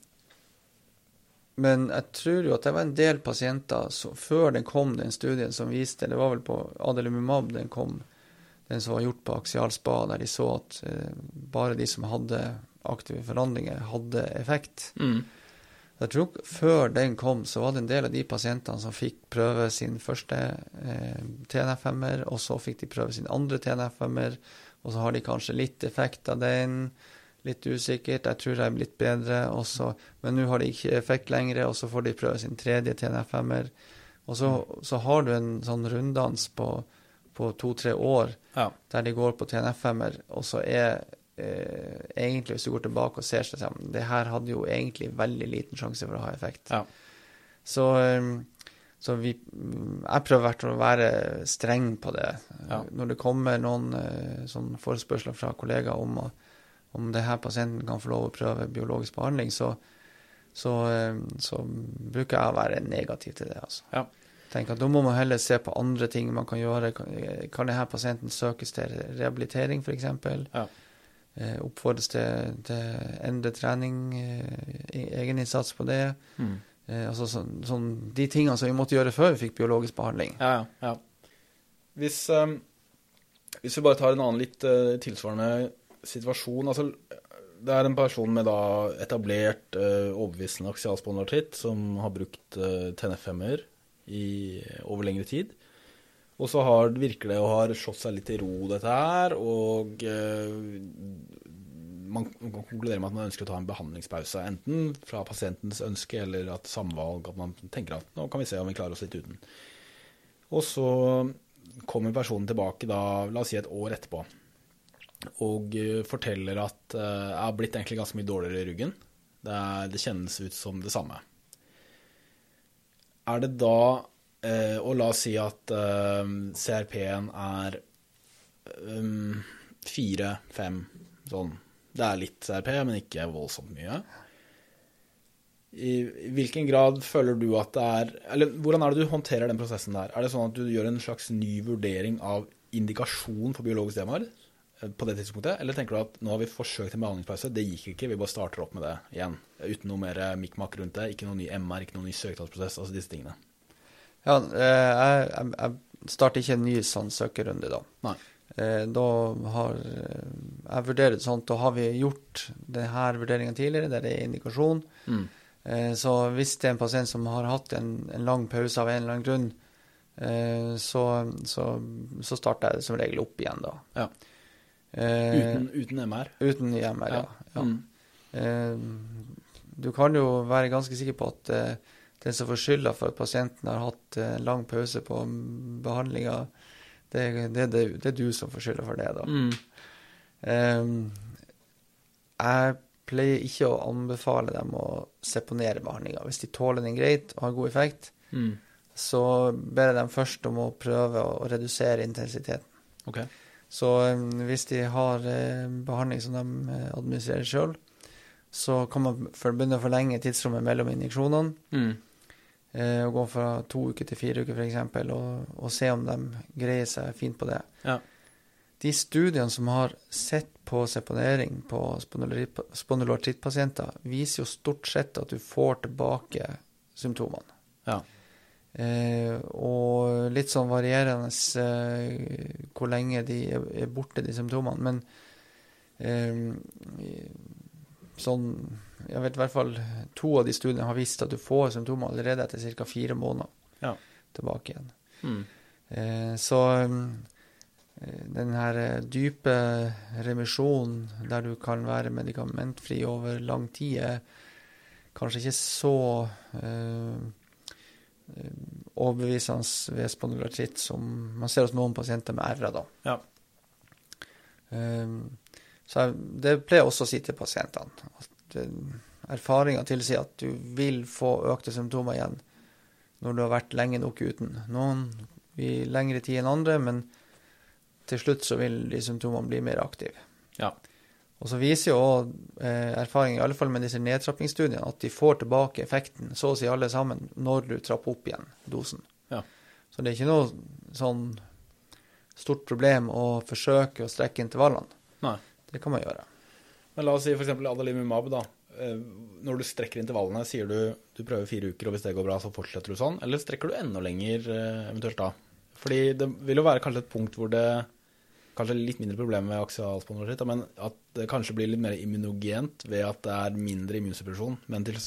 men jeg tror jo at det var en del pasienter så, før den kom, den studien som viste Det var vel på Adelumumab den kom. den som var gjort på aksial Spa, der de så at eh, bare de som hadde aktive forandringer, hadde effekt. Mm. Jeg tror Før den kom, så var det en del av de pasientene som fikk prøve sin første eh, TNF-hemmer, og så fikk de prøve sin andre TNF-hemmer, og så har de kanskje litt effekt av den. Litt usikkert. Jeg tror jeg er blitt bedre, også, men nå har de ikke effekt lenger, og så får de prøve sin tredje TNF-hemmer. Og så, så, har du en sånn runddans på, på to-tre år Ja. der de går på TNF-hemmer, og så er eh, egentlig, hvis du går tilbake og ser seg sammen, det her hadde jo egentlig veldig liten sjanse for å ha effekt. Ja. Så, eh, så vi, jeg prøver å være streng på det. Ja. Når det kommer noen eh, sånn forespørsler fra kollegaer om, å- om det her pasienten kan få lov å prøve biologisk behandling, så, så, eh, så bruker jeg å være negativ til det. Altså. Ja. Tenk at Da må man heller se på andre ting man kan gjøre. Kan, kan denne pasienten søkes til rehabilitering, f.eks.? Ja. Eh, oppfordres til, til endre trening, eh, e- egeninnsats på det. Mm. Eh, altså sånn, sånn, De tingene som vi måtte gjøre før vi fikk biologisk behandling. Ja, ja. ja. Hvis, um, hvis vi bare tar en annen litt uh, tilsvarende situasjon altså, Det er en person med da etablert uh, overbevisende aksialspondylartritt som har brukt uh, TNF-hemmer over lengre tid. Og så har, virker det å ha slått seg litt i ro, dette her, og uh, man kan konkludere med at man ønsker å ta en behandlingspause. Enten fra pasientens ønske eller at samvalg, at man tenker at nå kan vi se om vi klarer oss litt uten. Og så kommer personen tilbake da, la oss si et år etterpå, og eh, forteller at eh, jeg har blitt egentlig ganske mye dårligere i ryggen. Det, er, det kjennes ut som det samme. Er det da eh, Og la oss si at eh, CRP-en er um, fire, fem, sånn. Det er litt CRP, men ikke voldsomt mye. I, hvilken grad føler du at det er Eller hvordan er det du håndterer den prosessen der? Er det sånn at du gjør en slags ny vurdering av indikasjon for biologisk DMR eh, på det tidspunktet? Eller tenker du at nå har vi forsøkt en behandlingspause, det gikk ikke, vi bare starter opp med det igjen? Uten noe mer mikk-makk rundt det, ikke noe ny MR, ikke noe ny søknadsprosess, altså disse tingene. Ja, eh, jeg, jeg, starter ikke en ny sånn søkerunde da. Nei. Eh, da har eh, jeg vurdert det sånn, da har vi gjort denne vurderingen tidligere, der det er indikasjon. Mm. Eh, Så hvis det er en pasient som har hatt en, en lang pause av en eller annen grunn, eh, så, så, så starter jeg som regel opp igjen da. Ja. Eh, Uten, uten MR. uten ny MR, ja. ja. Mm. Eh, Du kan jo være ganske sikker på at eh, den som får skylda for at pasienten har hatt eh, lang pause på behandlinga, det, det, det, det er du som får skylda for det, da. Mm. Jeg pleier ikke å anbefale dem å seponere behandlinga. Hvis de tåler den greit og har god effekt, Mm. så ber jeg dem først om å prøve å redusere intensiteten. Ok. Så eh, hvis de har eh, behandling som de eh, administrerer sjøl, så kan man begynne å forlenge tidsrommet mellom injeksjonene. Mm. Og gå fra to uker til fire uker f.eks., og, og se om de greier seg fint på det. Ja. De studiene som har sett på seponering på spondyloartrittpasienter, viser jo stort sett at du får tilbake symptomene. Ja. Eh, og litt sånn varierende eh, hvor lenge de er, er borte, de symptomene. Men eh, sånn Jeg vet i hvert fall to av de studiene har vist at du får symptomer allerede etter ca. fire måneder Ja. tilbake igjen. Mm. Eh, så eh, den her eh, dype remisjonen der du kan være medikamentfri over lang tid, er kanskje ikke så overbevisende ved spondylartritt som man ser hos noen pasienter med da. Ja. Um, så jeg, det pleier jeg også å si til pasientene. At eh, erfaringa tilsier at du vil få økte symptomer igjen når du har vært lenge nok uten. Noen i lengre tid enn andre, men til slutt så vil de symptomene bli mer aktive. Ja. Og så viser jo eh, erfaring, i alle fall med disse nedtrappingsstudiene, at de får tilbake effekten, så å si alle sammen, når du trapper opp igjen dosen. Ja. Så det er ikke noe sånn stort problem å forsøke å strekke intervallene. Nei. Det kan man gjøre. Men la oss si f.eks. adalimumab, da. Eh, Når du strekker intervallene, sier du du prøver fire uker, og hvis det går bra, så fortsetter du sånn? Eller strekker du enda lenger, eh, eventuelt da? Fordi det vil jo være kanskje et punkt hvor det kanskje litt mindre problemer med aksial spondylitt, men at det kanskje blir litt mer immunogent ved at det er mindre immunsuppresjon, men til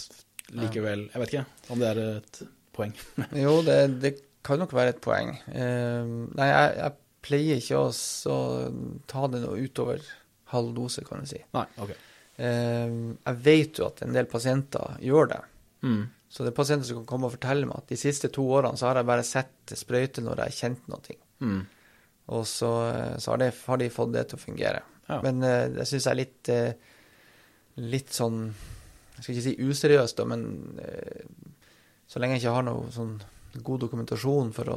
likevel Jeg vet ikke om det er et poeng. Jo, det, det kan nok være et poeng. Uh, nei, jeg, jeg pleier ikke å ta det noe utover halv dose, kan du si. Nei, ok. Uh, jeg vet jo at en del pasienter gjør det. Mm. Så det er pasienter som kan komme og fortelle meg at de siste to årene så har jeg bare sett sprøyte når jeg har kjent noe. Mm. Og så, så har, de, har de fått det til å fungere. Ja. Men eh, det syns jeg er litt, eh, litt sånn Jeg skal ikke si useriøst, da, men eh, så lenge jeg ikke har noe sånn god dokumentasjon for å,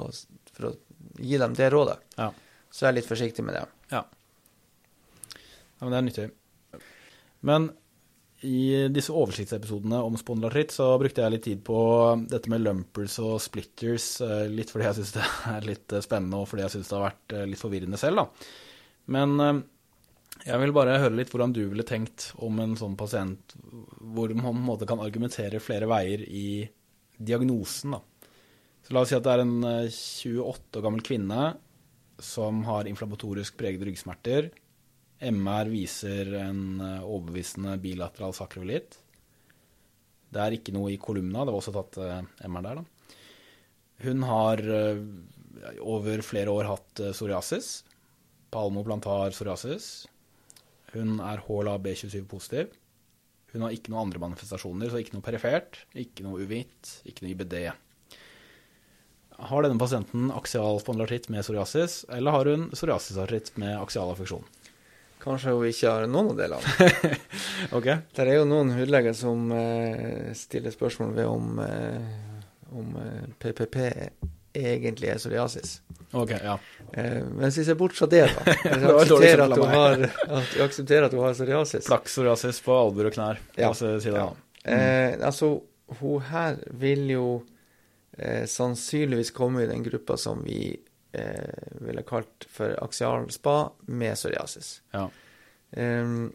for å gi dem det rådet, Ja. så er jeg litt forsiktig med det. Ja. ja. Men det er nyttig. Men i disse oversiktsepisodene om spondylartritt så brukte jeg litt tid på dette med lumpers og splitters, eh, litt fordi jeg syns det er litt eh, spennende, og fordi jeg syns det har vært eh, litt forvirrende selv, da. Men jeg vil bare høre litt hvordan du ville tenkt om en sånn pasient hvor man på en måte kan argumentere flere veier i diagnosen, da. Så la oss si at det er en eh, 28 år gammel kvinne som har inflammatorisk pregede ryggsmerter. MR viser en eh, overbevisende bilateral sakroilitt. Det er ikke noe i kolumna, det var også tatt eh, MR der, da. Hun har eh, over flere år hatt psoriasis. Palmoplantar psoriasis. Hun er HLA B27 positiv. Hun har ikke noen andre manifestasjoner, så ikke noe perifert, ikke noe uvitt, ikke noe IBD. Har denne pasienten aksial spondylartritt med psoriasis, eller har hun psoriasisartritt med aksial affeksjon? Kanskje hun ikke har noen av delene. Ok. Det er jo noen hudleger som eh, stiller spørsmål ved om, eh, om eh, PPP egentlig er psoriasis. Ok, ja. Eh, men hvis jeg ser bort fra det, da dårlig aksepterer at, hun har, at jeg aksepterer at hun har psoriasis Plakk-psoriasis på albuer og knær. Ja. oss si det, Ja. Mm. eh, Altså, hun her vil jo eh, sannsynligvis komme i den gruppa som vi eh, ville kalt for aksial spa med psoriasis. Ja. Um,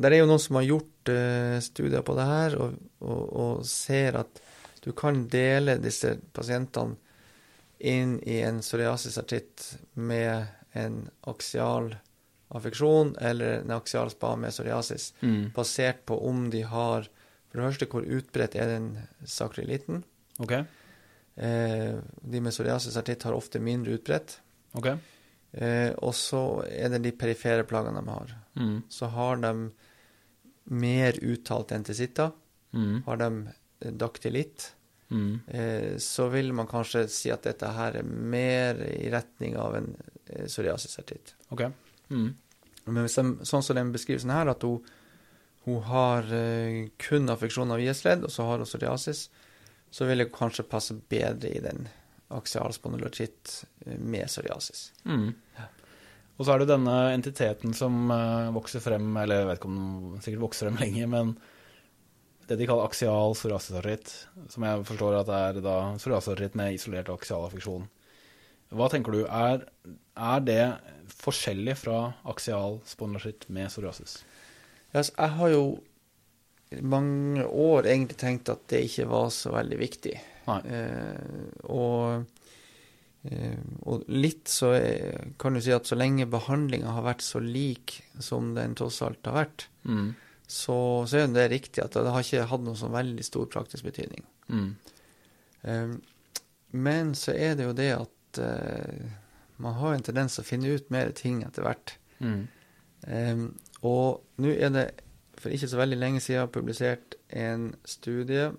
der er jo noen som har gjort eh, studier på det her, og, og, og ser at du kan dele disse pasientene inn i en psoriasisartritt med en aksial affeksjon eller en aksial spa med psoriasis, Mm. basert på om de har For det første, hvor utbredt er den sakroilitten? Ok. Eh, de med psoriasis artitt har ofte mindre utbredt. Okay. Eh, og så er det de perifere plagene de har. Mm. så har de mer uttalt entesitter. Mm. Har de eh, daktilitt, Mm. eh, så vil man kanskje si at dette her er mer i retning av en eh, psoriasisartritt. Ok. Mm. Men de, sånn som den beskrivelsen her, at hun, hun har eh, kun affeksjon av IS-ledd, og så har hun psoriasis, så vil det kanskje passe bedre i den aksialspondylartritt eh, med psoriasis. Mm. Og så er det denne entiteten som eh, vokser frem, eller jeg vet ikke om den sikkert vokser frem lenge, men det de kaller aksial psoriasisarritt, som jeg forstår at er da psoriasisarritt med isolert aksial affeksjon. Hva tenker du, er, er det forskjellig fra aksial spondylotitt med psoriasis? Ja, altså, jeg har jo mange år egentlig tenkt at det ikke var så veldig viktig. Eh, og, eh, og litt så er, kan du si at så lenge behandlinga har vært så lik som den tross alt har vært, Mm. så, så er det riktig at det har ikke hatt noen sånn veldig stor praktisk betydning. Mm. Eh, men så er det jo det at eh, man har en tendens til å finne ut mer ting etter hvert. Mm. Ehm, og nå er det for ikke så veldig lenge siden publisert en studie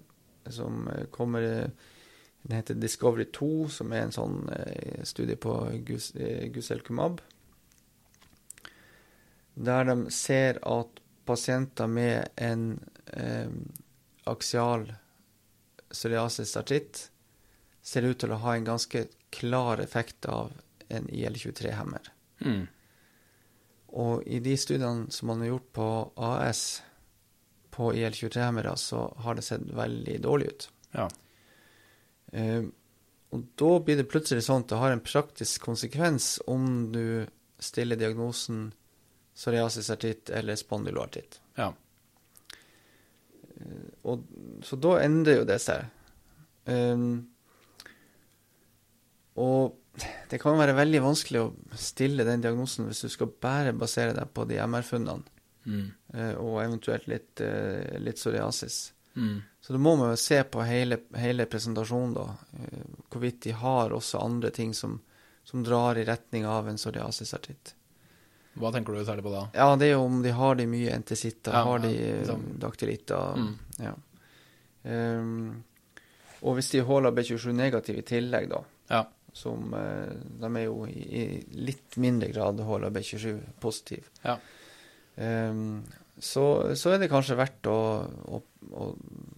som eh, kommer eh, Den heter Discovery 2, som er en sånn eh, studie på gus, Guselkumab. Der de ser at pasienter med en eh, aksial psoriasisartritt ser ut til å ha en ganske klar effekt av en IL-23-hemmer. Mm. Og i de studiene som man har gjort på AS på IL-23-hemmere, så har det sett veldig dårlig ut. Ja. Uh, og da blir det plutselig sånn at det har en praktisk konsekvens om du stiller diagnosen psoriasisartritt eller spondyloartitt. Ja. Og, så da endrer jo det seg. Um, og det kan være veldig vanskelig å stille den diagnosen hvis du skal bare basere deg på de MR-funnene, Mm. eh, og eventuelt litt, eh, litt psoriasis. Mm. Så da må man jo se på hele, hele presentasjonen, da. eh, Hvorvidt de har også andre ting som, som drar i retning av en psoriasisartitt. Hva tenker du særlig på da? Ja, det er jo om de har de mye entesitter, Ja, har de ja, daktilitter. Mm. Ja. Um, og hvis de holder HLA-B27 negativ i tillegg, da, Ja. Som eh, De er jo i, litt mindre grad HLA-B27 positiv. Ja. Um, så, så er det kanskje verdt å, å, å,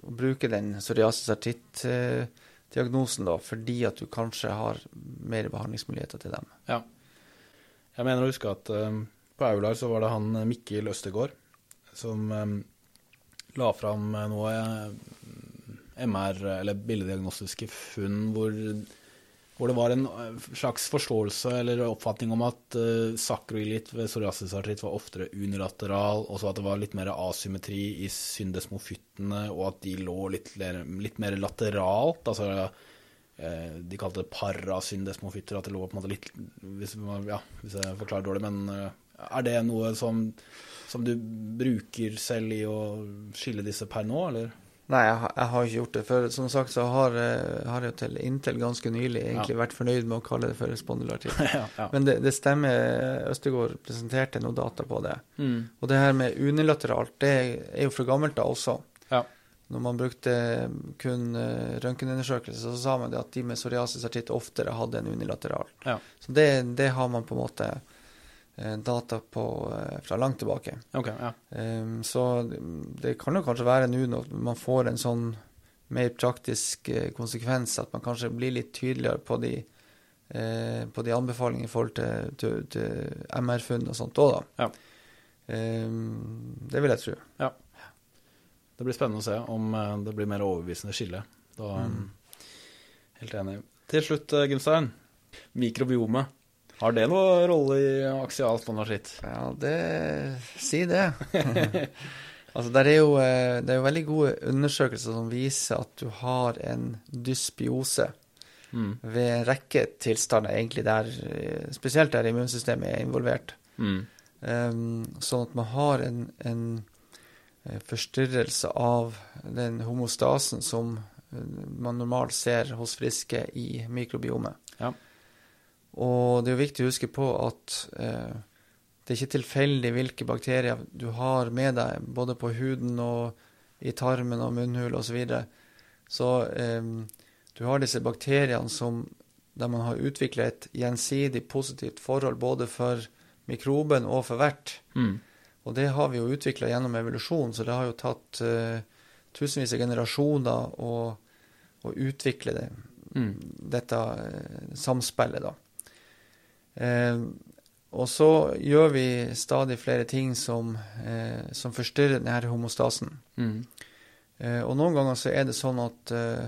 å bruke den psoriasis artritt-diagnosen, da, fordi at du kanskje har mer behandlingsmuligheter til dem. Jeg mener å huske at um, på Aular så var det han eh, Mikkel Østegård som um, la fram eh, noe MR, eller billeddiagnostiske funn, hvor, hvor det var en eh, slags forståelse eller oppfatning om at uh, sakroilitt ved psoriasisartritt var oftere unilateral, og så at det var litt mer asymmetri i syndesmofyttene, og at de lå litt, litt mer lateralt. altså uh, de kalte det parasyndesmofytter, at det lå på en måte litt Hvis, ja, hvis jeg forklarer dårlig, men uh, er det noe som, som du bruker selv i å skille disse per nå, eller? Nei, jeg, har- jeg har ikke gjort det. For som sagt så har, eh, har jeg til inntil ganske nylig egentlig vært fornøyd med å kalle det for spondylartritt. ja, ja. Men det, det stemmer, Østegård presenterte noe data på det. Mm. Og det her med unilateralt, det er jo fra gammelt da også. Ja. Når man brukte kun uh, røntgenundersøkelse, så sa man det at de med psoriasisartritt oftere hadde en unilateral. Ja. Så det, det har man på en måte eh, data på eh, fra langt tilbake. Okay, ja. Um, så det kan jo kanskje være nå når man får en sånn mer praktisk eh, konsekvens, at man kanskje blir litt tydeligere på de, uh, på de anbefalingene i forhold til, til, til MR-funn og sånt òg, da. Ja. Um, det vil jeg tro. Det blir spennende å se om eh, det blir mer overbevisende skille. Da, Mm. Helt enig. Til slutt, eh, Gunstein. Mikrobiome. Har det noe rolle i aksial spondylartritt? Ja, det Si det. altså, der er jo, eh, det er jo veldig gode undersøkelser som viser at du har en dysbiose Mm. ved en rekke tilstander, egentlig der, eh, spesielt der immunsystemet er involvert. Mm. Um, sånn at man har en, en eh, forstyrrelse av den homostasen som man normalt ser hos friske i mikrobiomet. Ja. Og det er jo viktig å huske på at eh, det er ikke tilfeldig hvilke bakterier du har med deg, både på huden og i tarmen og munnhul osv. Så, videre. så eh, du har disse bakteriene som, der man har utvikla et gjensidig positivt forhold både for mikroben og for vert. Mm. Og det har vi jo utvikla gjennom evolusjon, så det har jo tatt eh, tusenvis av generasjoner å, å utvikle det, Mm. dette eh, samspillet, da. Eh, og så gjør vi stadig flere ting som, eh, som forstyrrer denne homostasen. Mm. Eh, og noen ganger så er det sånn at eh,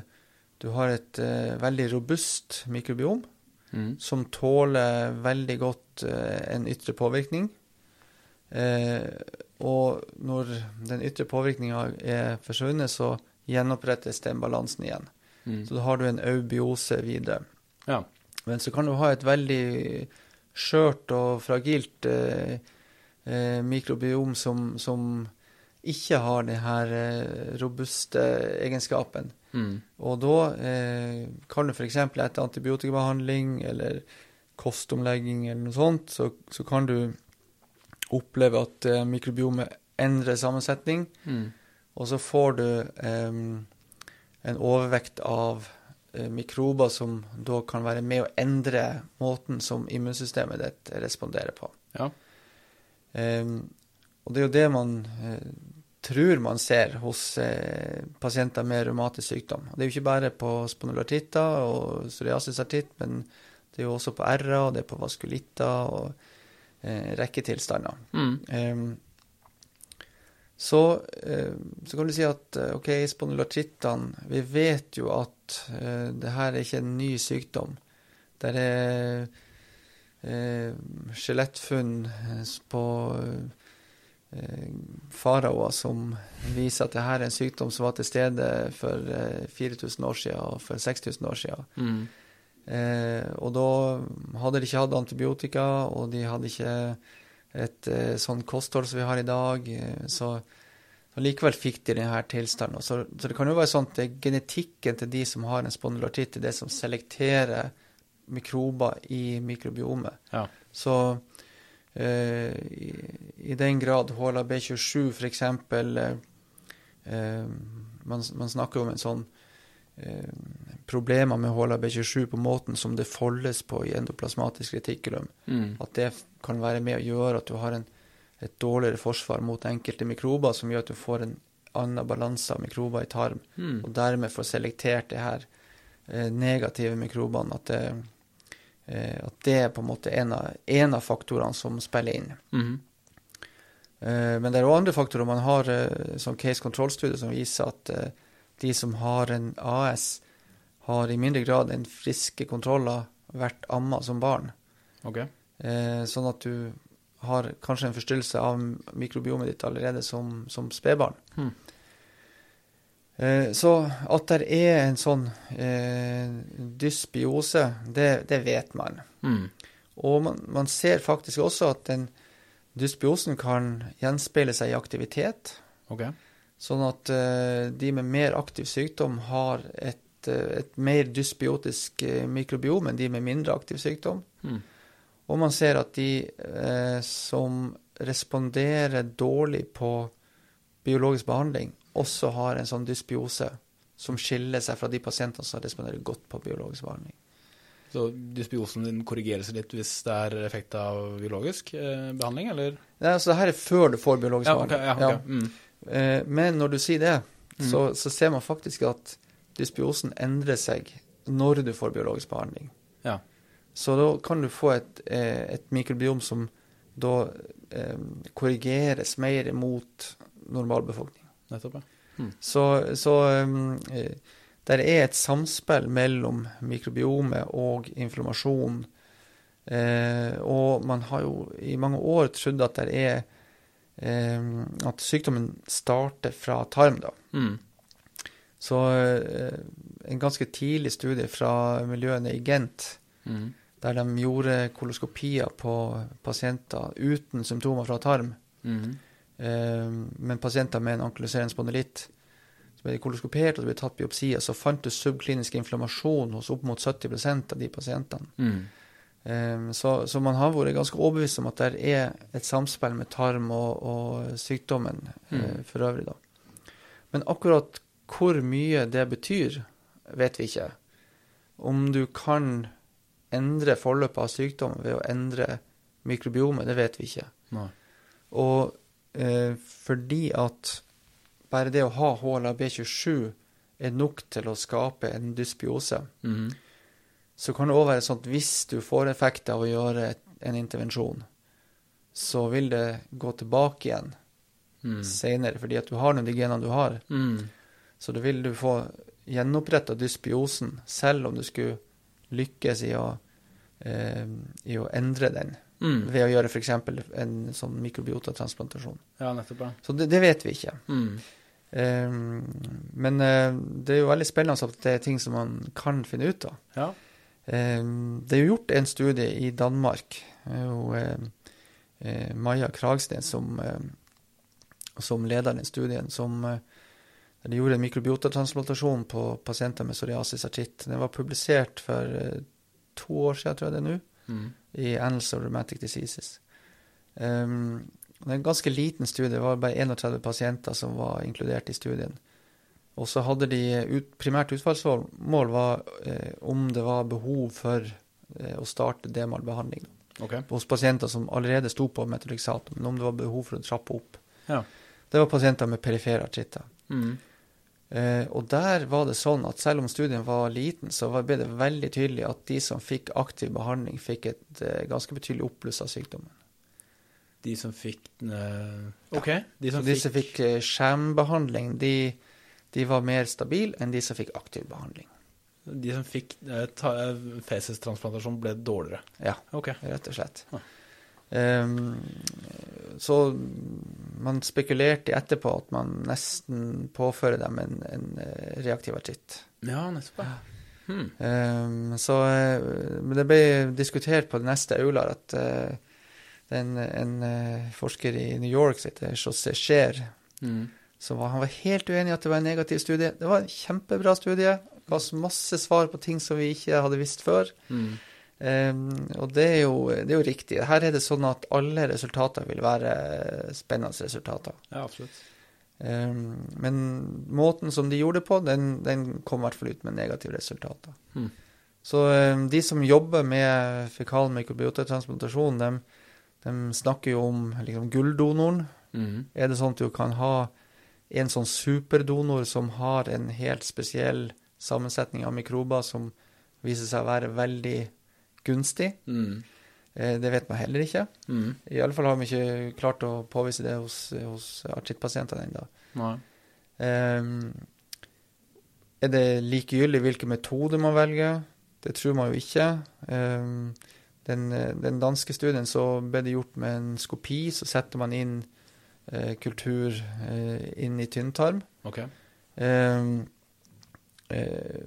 du har et eh, veldig robust mikrobiom Mm. som tåler veldig godt eh, en ytre påvirkning. Eh, og når den ytre påvirkninga er forsvunnet, så gjenopprettes den balansen igjen. Mm. Så da har du en eubiose videre. Ja. Men så kan du ha et veldig skjørt og fragilt eh, eh, mikrobiom som, som ikke har denne eh, robuste egenskapen. Mm. Og da eh, kan du f.eks. etter antibiotikabehandling eller kostomlegging eller noe sånt, så, så kan du oppleve at eh, mikrobiomet endrer sammensetning, Mm. og så får du eh, en overvekt av mikrober som da kan være med å endre måten som immunsystemet ditt responderer på. Ja. Eh, og det er jo det man eh, tror man ser hos eh, pasienter med revmatisk sykdom. Og det er jo ikke bare på spondylartitter og psoriasisartitt, men det er jo også på r-er, og det er på vaskulitter og eh, rekketilstander. Mm. Ehm, så, eh, så kan du si at eh, OK, spondylartrittene Vi vet jo at uh, det her er ikke en ny sykdom. Det er uh, skjelettfunn på uh, faraoer som viser at det her er en sykdom som var til stede for eh, 4000 år siden og for 6000 år siden. Mm. Og da hadde de ikke hatt antibiotika, og de hadde ikke et eh, sånn kosthold som vi har i dag. Eh, så og likevel fikk de denne tilstanden. Så, så, det kan jo være sånn at det er genetikken til de som har en spondylartitt, det som selekterer mikrober i mikrobiomet. Ja. Så eh, i, i, den grad HLA-B27 f.eks. Uh, eh, man, man snakker om en sånn eh, problemer med HLA-B27 på måten som det foldes på i endoplasmatisk retikulum. Mm. At det kan være med å gjøre at du har en et dårligere forsvar mot enkelte mikrober, som gjør at du får en annen balanse av mikrober i tarm, Mm. og dermed får selektert de her eh, negative mikrobene. At det, eh, at det er på en måte en av, en av faktorene som spiller inn. Mm. Eh, men det er òg andre faktorer. Man har eh, sånn case control-studie som viser at eh, de som har en AS, har i mindre grad enn friske kontroller vært amma som barn. Okay. Eh, sånn at du har kanskje en forstyrrelse av mikrobiomet ditt allerede som, som spedbarn. Hmm. Eh, så at det er en sånn eh, dysbiose, det, det vet man. Hmm. Og man, man ser faktisk også at den dysbiosen kan gjenspeile seg i aktivitet. Okay. Sånn at eh, de med mer aktiv sykdom har et, et mer dysbiotisk eh, mikrobiom enn de med mindre aktiv sykdom. Mm. Og man ser at de eh, som responderer dårlig på biologisk behandling, også har en sånn dysbiose som skiller seg fra de pasientene som responderer godt på biologisk behandling. Så dysbiosen din korrigeres litt hvis det er effekt av biologisk eh, behandling, eller? Nei, altså det her er før du får biologisk Ja, okay, behandling. Ja, ok. Mm. Eh, men når du sier det, Mm. så, så ser man faktisk at dysbiosen endrer seg når du får biologisk behandling. Ja. Så da kan du få et, eh, et mikrobiom som da eh, korrigeres mer mot normalbefolkning. Nettopp, ja. Så, så um, eh, der er et samspill mellom mikrobiomet og inflammasjon. Eh, og man har jo i mange år trodd at det er eh, At sykdommen starter fra tarm, da. Mm. Så eh, en ganske tidlig studie fra miljøene i Gent, Mm. der de gjorde koloskopier på pasienter uten symptomer fra tarm, Mm. eh, men pasienter med en ankyloserende spondylitt. Så ble de koloskopert og det ble tatt biopsier, så fant du subklinisk inflammasjon hos opp mot 70% av de pasientene. Mm. Eh, så, så man har vært ganske overbevist om at det er et samspill med tarm og, og sykdommen eh, Mm. for øvrig, da. Men akkurat hvor mye det betyr, vet vi ikke. Om du kan endre forløpet av sykdom ved å endre mikrobiomet, det vet vi ikke. Nei. Og eh, fordi at bare det å ha HLA-B27 er nok til å skape en dysbiose, Mm. så kan det òg være sånn at hvis du får effekt av å gjøre en intervensjon, så vil det gå tilbake igjen Mm. senere, fordi at du har nå de genene du har. Mm. Så da vil du få gjenoppretta dysbiosen, selv om du skulle lykkes i å, eh, i å endre den, Mm. ved å gjøre f.eks. en sånn mikrobiotatransplantasjon. Ja, nettopp. Så det, det vet vi ikke. Mm. Eh, men eh, det er jo veldig spennende at det er ting som man kan finne ut av. Ja. Eh, det er jo gjort en studie i Danmark. Det er jo eh, eh, Maja Kragsten som, eh, som leder den studien, som de gjorde en mikrobiotatransplantasjon på pasienter med psoriasis artritt. Den var publisert for eh, to år siden, tror jeg det er nå, Mm. i Annals of Rheumatic Diseases. Um, det er en ganske liten studie, det var bare 31 pasienter som var inkludert i studien. Og så hadde de ut, primært utfallsmål var eh, om det var behov for eh, å starte DMAL-behandling okay. hos pasienter som allerede sto på metodexat, men om det var behov for å trappe opp. Ja. Det var pasienter med perifere artritter. Mm. Eh, og der var det sånn at selv om studien var liten, så ble det veldig tydelig at de som fikk aktiv behandling, fikk et eh, ganske betydelig oppbluss av sykdommen. De som fikk eh, OK. De Så som de som fikk skjembehandling, de, de var mer stabile enn de som fikk aktiv behandling. De som fikk ta- fesestransplantasjon, ble dårligere. Ja, okay. rett og slett. Ja. Ehm, så man spekulerte etterpå at man nesten påfører dem en, en eh, reaktiv artritt. Ja, nettopp. ja. Hmm. Um, så eh, Men det ble diskutert på det neste Aular at eh, det er en, en eh, forsker i New York som heter José Scheer, Mm. var, han var helt uenig i at det var en negativ studie. Det var en kjempebra studie. Ga oss masse svar på ting som vi ikke hadde visst før. Mm. Um, og det er, jo, det er jo riktig. Her er det sånn at alle resultater vil være spennende resultater. Ja, absolutt. Um, men måten som de gjorde det på, den, den kom i hvert fall ut med negative resultater. Hmm. Så um, de som jobber med fekal mikrobiotatransplantasjon, de, de snakker jo om liksom, gulldonoren. Mm. Er det sånn at du kan ha en sånn superdonor som har en helt spesiell sammensetning av mikrober som viser seg å være veldig gunstig? Mm. Eh, det vet man heller ikke. Mm. Fall har vi ikke klart å påvise det hos, hos artrittpasientene ennå. Um, er det likegyldig hvilken metode man velger? Det tror man jo ikke. Um, den, den danske studien så ble det gjort med en skopi, så setter man inn uh, kultur uh, inn i tynntarm. Ok. Um, uh,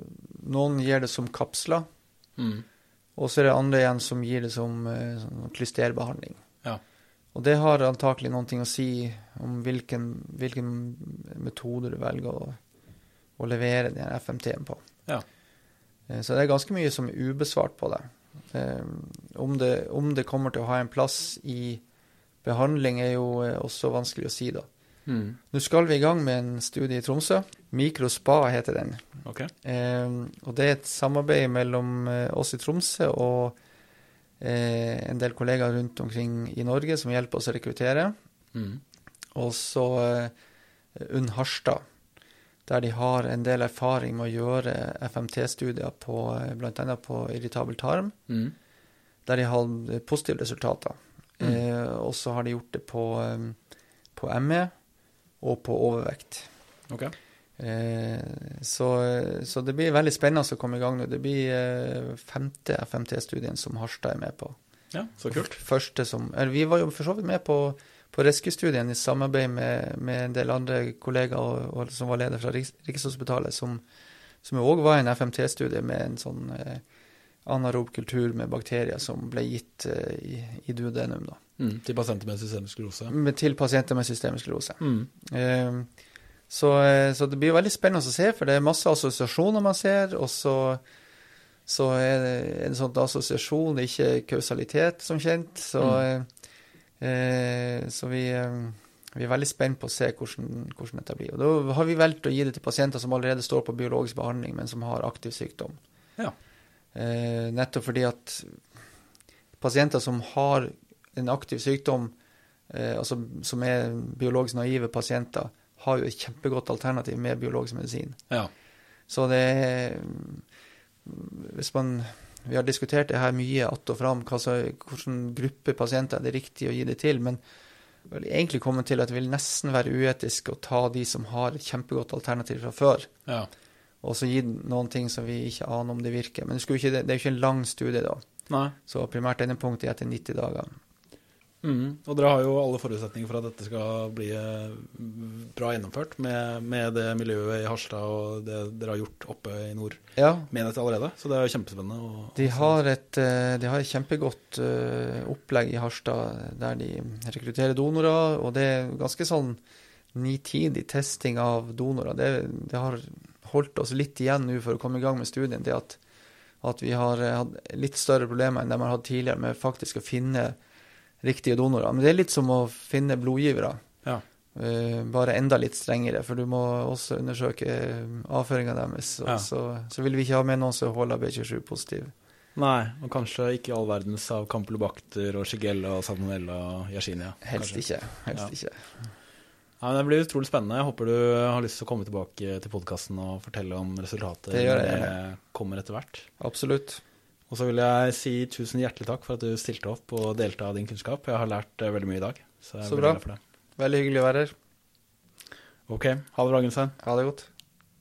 noen gir det som kapsler, Mm. Og så er det andre igjen som gir det som eh, sånn klysterbehandling. Ja. Og det har antakelig noe å si om hvilken, hvilken metode du velger å, å levere den FMT-en på. Ja. Eh, Så det er ganske mye som er ubesvart på det. Eh, Om det, om det kommer til å ha en plass i behandling, er jo også vanskelig å si, da. Mm. Nå skal vi i gang med en studie i Tromsø. Mikrospa heter den. Okay. Eh, og det er et samarbeid mellom eh, oss i Tromsø og eh, en del kollegaer rundt omkring i Norge som hjelper oss å rekruttere. Mm. Og så eh, UNN Harstad, der de har en del erfaring med å gjøre FMT-studier på eh, bl.a. på irritabel tarm, Mm. der de har positive resultater. Mm. Eh, og så har de gjort det på, på ME og på overvekt. Ok. Eh, så, så det blir veldig spennende å komme i gang nå. Det blir eh, femte FMT-studien som Harstad er med på. Ja, så kult. Første som, eller vi var jo for så vidt med på, på Reske-studien i samarbeid med, med en del andre kollegaer og, og, som var leder fra Riks, Rikshospitalet, som, som òg var en FMT-studie med en sånn eh, anarob kultur med bakterier som ble gitt eh, i, i duodenum, da. Mm. Til pasienter med systemisk sklerose. Til pasienter med systemisk sklerose. Mm. Eh, så, eh, så det blir veldig spennende å se, for det er masse assosiasjoner man ser, og så, så er det en sånn assosiasjon, det er ikke kausalitet, som kjent. Så, eh, så vi, eh, vi er veldig spent på å se hvordan, hvordan dette blir. Og da har vi valgt å gi det til pasienter som allerede står på biologisk behandling, men som har aktiv sykdom. Ja. Eh, nettopp fordi at pasienter som har en aktiv sykdom, eh, altså som er biologisk naive pasienter, har jo et kjempegodt alternativ med biologisk medisin. Ja. Så det er Hvis man Vi har diskutert det her mye att og fram, hva så, hvilken gruppe pasienter er det riktig å gi det til. Men vel egentlig kommet til at det vil nesten være uetisk å ta de som har et kjempegodt alternativ fra før, ja. og så gi noen ting som vi ikke aner om det virker. Men det, ikke, det er jo ikke en lang studie, da. Nei. Så primært endepunkt er etter 90 dager. Mm. Og dere har jo alle forutsetninger for at dette skal bli eh, bra gjennomført med, med det miljøet i Harstad og det dere har gjort oppe i nord Ja, med dette allerede. Så det er jo kjempespennende. å- De har et, eh, de har et kjempegodt eh, opplegg i Harstad der de rekrutterer donorer, og det er ganske sånn nitidig testing av donorer. Det, det har holdt oss litt igjen nå for å komme i gang med studien. Det at, at vi har hatt litt større problemer enn de har hatt tidligere med faktisk å finne riktige donorer. Men det er litt som å finne blodgivere. Ja. Uh, bare enda litt strengere, for du må også undersøke avføringa deres. Og Ja. så, så vil vi ikke ha med noen som holder B27 positiv. Nei, og kanskje ikke all verdens av campylobacter og shigella og salmonella og yersinia. Helst kanskje. ikke. Helst Ja. ikke. Ja, men Det blir utrolig spennende. Jeg håper du har lyst til å komme tilbake til podkasten og fortelle om resultatet Det det kommer etter hvert. Absolutt. Og så vil jeg si tusen hjertelig takk for at du stilte opp og delte av din kunnskap. Jeg har lært eh, veldig mye i dag. Så Så bra. for det. Veldig hyggelig å være her. Ok, ha det bra, Gunstein. Ha det godt.